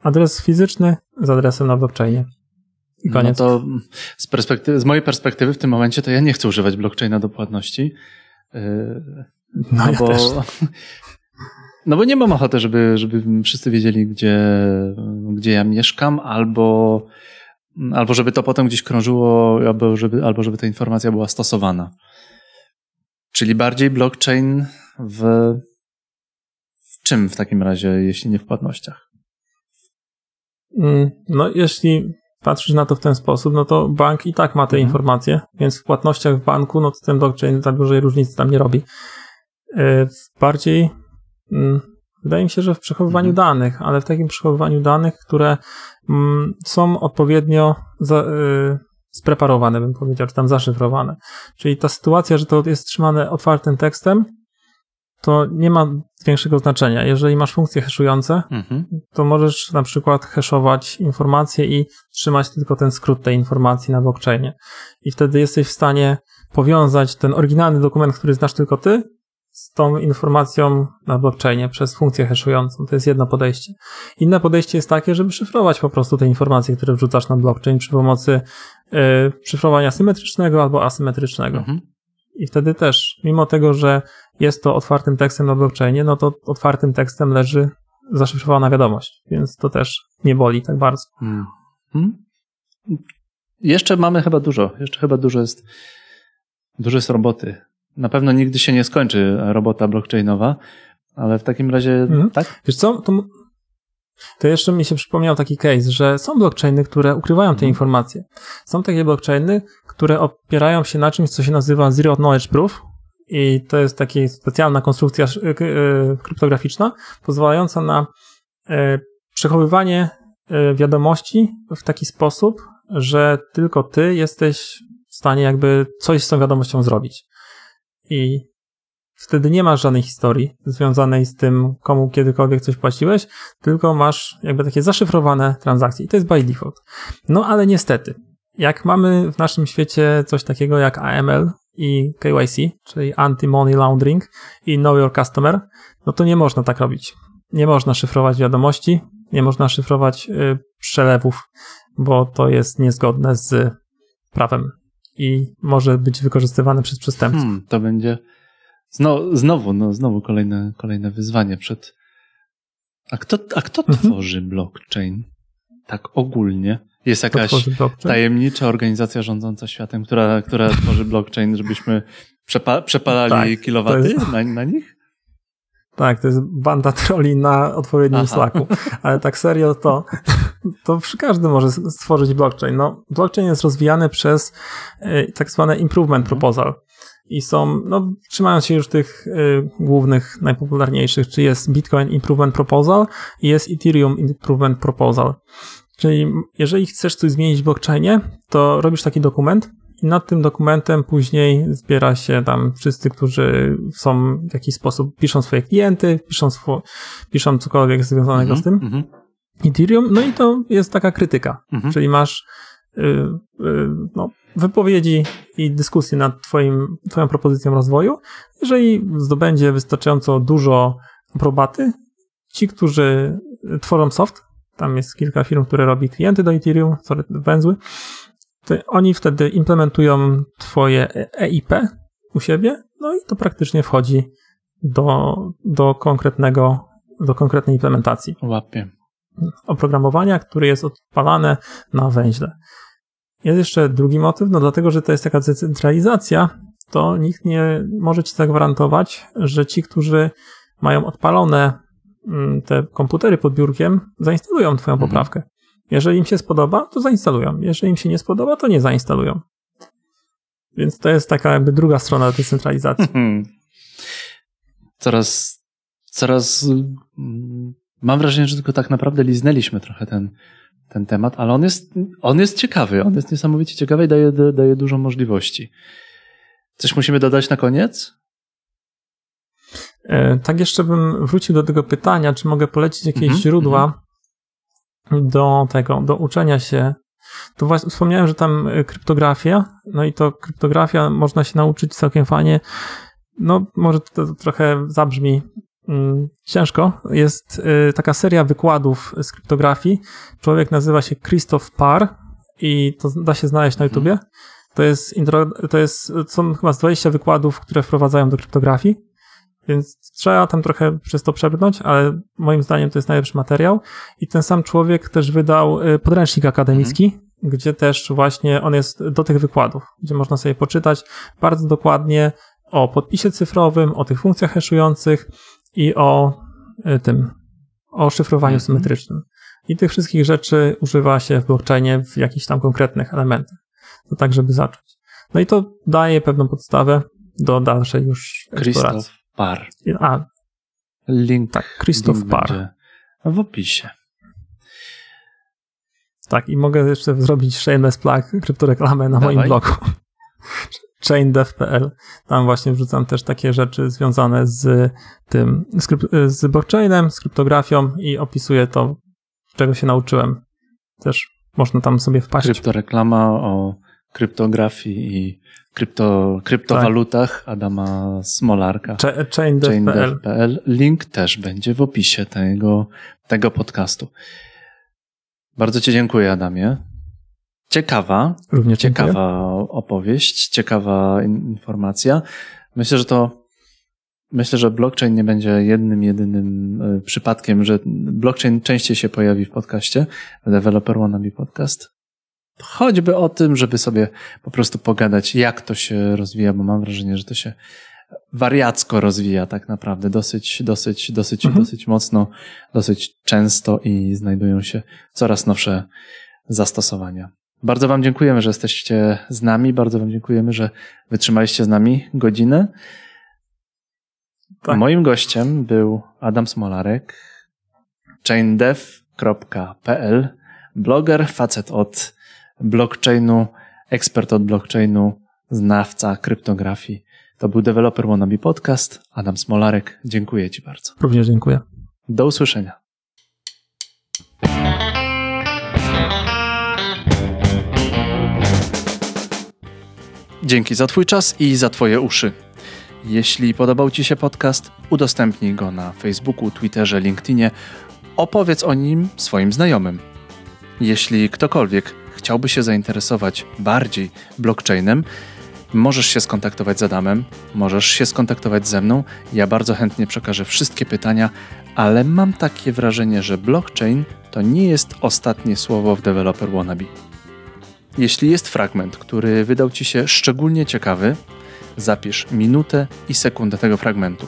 Adres fizyczny z adresem na blockchainie. I no koniec. No to z, perspektywy, z mojej perspektywy w tym momencie to ja nie chcę używać blockchaina do płatności. Yy, No, no ja bo, też. <laughs> No bo nie mam ochoty, żeby, żeby wszyscy wiedzieli, gdzie, gdzie ja mieszkam, albo, albo żeby to potem gdzieś krążyło, albo żeby, albo żeby ta informacja była stosowana. Czyli bardziej blockchain w, w czym w takim razie, jeśli nie w płatnościach? Mm, no, jeśli patrzysz na to w ten sposób, no to bank i tak ma te mhm. informacje, więc w płatnościach w banku, no to ten blockchain za dużej różnicy tam nie robi. E, bardziej wydaje mi się, że w przechowywaniu mhm. danych, ale w takim przechowywaniu danych, które mm, są odpowiednio za, y, spreparowane, bym powiedział, czy tam zaszyfrowane. Czyli ta sytuacja, że to jest trzymane otwartym tekstem, to nie ma większego znaczenia. Jeżeli masz funkcje haszujące, mhm. to możesz na przykład haszować informacje i trzymać tylko ten skrót tej informacji na blockchainie. I wtedy jesteś w stanie powiązać ten oryginalny dokument, który znasz tylko ty, z tą informacją na blockchainie przez funkcję hashującą. To jest jedno podejście. Inne podejście jest takie, żeby szyfrować po prostu te informacje, które wrzucasz na blockchain przy pomocy y, szyfrowania symetrycznego albo asymetrycznego. Mhm. I wtedy też, mimo tego, że jest to otwartym tekstem na blockchainie, no to otwartym tekstem leży zaszyfrowana wiadomość, więc to też nie boli tak bardzo. Hmm. Hmm. Jeszcze mamy chyba dużo, jeszcze chyba dużo jest, dużo jest roboty. Na pewno nigdy się nie skończy robota blockchainowa, ale w takim razie, hmm. tak? Wiesz co, to, to jeszcze mi się przypomniał taki case, że są blockchainy, które ukrywają te mhm. informacje. Są takie blockchainy, które opierają się na czymś, co się nazywa Zero Knowledge Proof, i to jest taka specjalna konstrukcja e, e, kryptograficzna, pozwalająca na e, przechowywanie wiadomości w taki sposób, że tylko ty jesteś w stanie jakby coś z tą wiadomością zrobić. I wtedy nie masz żadnej historii związanej z tym, komu kiedykolwiek coś płaciłeś, tylko masz jakby takie zaszyfrowane transakcje. I to jest by default. No ale niestety, jak mamy w naszym świecie coś takiego jak AML, i KYC, czyli Anti-Money Laundering i Know Your Customer, no to nie można tak robić. Nie można szyfrować wiadomości, nie można szyfrować y, przelewów, bo to jest niezgodne z prawem i może być wykorzystywane przez przestępców. Hmm, to będzie znowu, znowu, no, znowu kolejne, kolejne wyzwanie przed. A kto, a kto mhm. tworzy blockchain? Tak ogólnie. Jest jakaś tajemnicza organizacja rządząca światem, która, która tworzy blockchain, żebyśmy przepa przepalali tak, kilowaty jest... na, na nich? Tak, to jest banda troli na odpowiednim Aha. slacku. Ale tak serio to, <laughs> to przy każdy może stworzyć blockchain. No, blockchain jest rozwijany przez y, tak zwane improvement mhm. proposal. I są, no, trzymając się już tych y, głównych, najpopularniejszych, czy jest Bitcoin Improvement Proposal i jest Ethereum Improvement Proposal. Czyli jeżeli chcesz coś zmienić w blockchainie, to robisz taki dokument i nad tym dokumentem później zbiera się tam wszyscy, którzy są w jakiś sposób, piszą swoje klienty, piszą, swo, piszą cokolwiek związanego mm -hmm, z tym. Mm -hmm. Ethereum, no i to jest taka krytyka, -hmm. czyli masz y, y, no, wypowiedzi i dyskusje nad twoim, twoją propozycją rozwoju. Jeżeli zdobędzie wystarczająco dużo aprobaty, ci, którzy tworzą soft, tam jest kilka firm, które robi klienty do Ethereum, sorry, węzły, to oni wtedy implementują twoje EIP u siebie, no i to praktycznie wchodzi do, do konkretnego, do konkretnej implementacji. Łapie. Oprogramowania, które jest odpalane na węźle. Jest jeszcze drugi motyw, no dlatego, że to jest taka decentralizacja, to nikt nie może ci zagwarantować, że ci, którzy mają odpalone Mm, te komputery pod biurkiem zainstalują twoją mhm. poprawkę. Jeżeli im się spodoba, to zainstalują. Jeżeli im się nie spodoba, to nie zainstalują. Więc to jest taka jakby druga strona decentralizacji. Mhm. Coraz, coraz mam wrażenie, że tylko tak naprawdę liznęliśmy trochę ten, ten temat, ale on jest, on jest ciekawy, on jest niesamowicie ciekawy i daje, daje dużo możliwości. Coś musimy dodać na koniec? E, tak jeszcze bym wrócił do tego pytania, czy mogę polecić jakieś mm -hmm, źródła mm -hmm. do tego, do uczenia się. To właśnie wspomniałem, że tam e, kryptografia, no i to kryptografia można się nauczyć całkiem fajnie. No, może to, trochę zabrzmi ciężko. Jest y, taka seria wykładów z kryptografii. Człowiek nazywa się Christoph Parr i to da się znaleźć na YouTubie. To jest, intro, to jest, są chyba z 20 wykładów, które wprowadzają do kryptografii. Więc trzeba tam trochę przez to przebrnąć, ale moim zdaniem to jest najlepszy materiał. I ten sam człowiek też wydał y, podręcznik akademicki, mhm. gdzie też właśnie on jest do tych wykładów, gdzie można sobie poczytać bardzo dokładnie o podpisie cyfrowym, o tych funkcjach haszujących i o y, tym, o szyfrowaniu mhm. symetrycznym. I tych wszystkich rzeczy używa się w blockchainie w jakichś tam konkretnych elementach. To tak, żeby zacząć. No i to daje pewną podstawę do dalszej już eksploracji. Par. A, link, tak, Krzysztof Par. W opisie. Tak, i mogę jeszcze zrobić shameless plug, kryptoreklamę na Dawaj. moim blogu <laughs> chaindev.pl. Tam właśnie wrzucam też takie rzeczy związane z tym, z blockchainem, z kryptografią i opisuję to, czego się nauczyłem. Też można tam sobie wpaść. Kryptoreklama o kryptografii i krypto, kryptowalutach tak. Adama Smolarka. Chaindev.pl. Chaindev Link też będzie w opisie tego, tego podcastu. Bardzo Ci dziękuję, Adamie. Ciekawa, Również ciekawa dziękuję. opowieść, ciekawa informacja. Myślę, że to Myślę, że blockchain nie będzie jednym, jedynym e, przypadkiem, że blockchain częściej się pojawi w podcaście, Developer Wannabe Podcast. Choćby o tym, żeby sobie po prostu pogadać, jak to się rozwija, bo mam wrażenie, że to się wariacko rozwija tak naprawdę, dosyć, dosyć, dosyć, mhm. dosyć mocno, dosyć często i znajdują się coraz nowsze zastosowania. Bardzo Wam dziękujemy, że jesteście z nami, bardzo Wam dziękujemy, że wytrzymaliście z nami godzinę. Tak. Moim gościem był Adam Smolarek, chaindev.pl, bloger, facet od blockchainu, ekspert od blockchainu, znawca kryptografii. To był Developer Wannabe Podcast. Adam Smolarek, dziękuję Ci bardzo. Również dziękuję. Do usłyszenia. Dzięki za Twój czas i za Twoje uszy. Jeśli podobał Ci się podcast, udostępnij go na Facebooku, Twitterze, LinkedInie. Opowiedz o nim swoim znajomym. Jeśli ktokolwiek chciałby się zainteresować bardziej blockchainem, możesz się skontaktować z Adamem, możesz się skontaktować ze mną. Ja bardzo chętnie przekażę wszystkie pytania, ale mam takie wrażenie, że blockchain to nie jest ostatnie słowo w Developer Wannabe. Jeśli jest fragment, który wydał Ci się szczególnie ciekawy, zapisz minutę i sekundę tego fragmentu.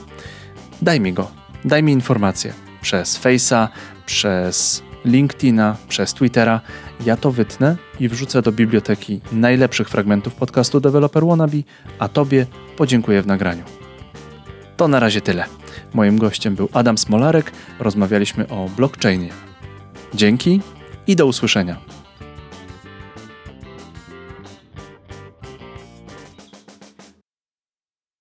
Daj mi go, daj mi informację przez Face'a, przez LinkedIna, przez Twittera. Ja to wytnę i wrzucę do biblioteki najlepszych fragmentów podcastu Developer Wannabe, a Tobie podziękuję w nagraniu. To na razie tyle. Moim gościem był Adam Smolarek. Rozmawialiśmy o blockchainie. Dzięki i do usłyszenia.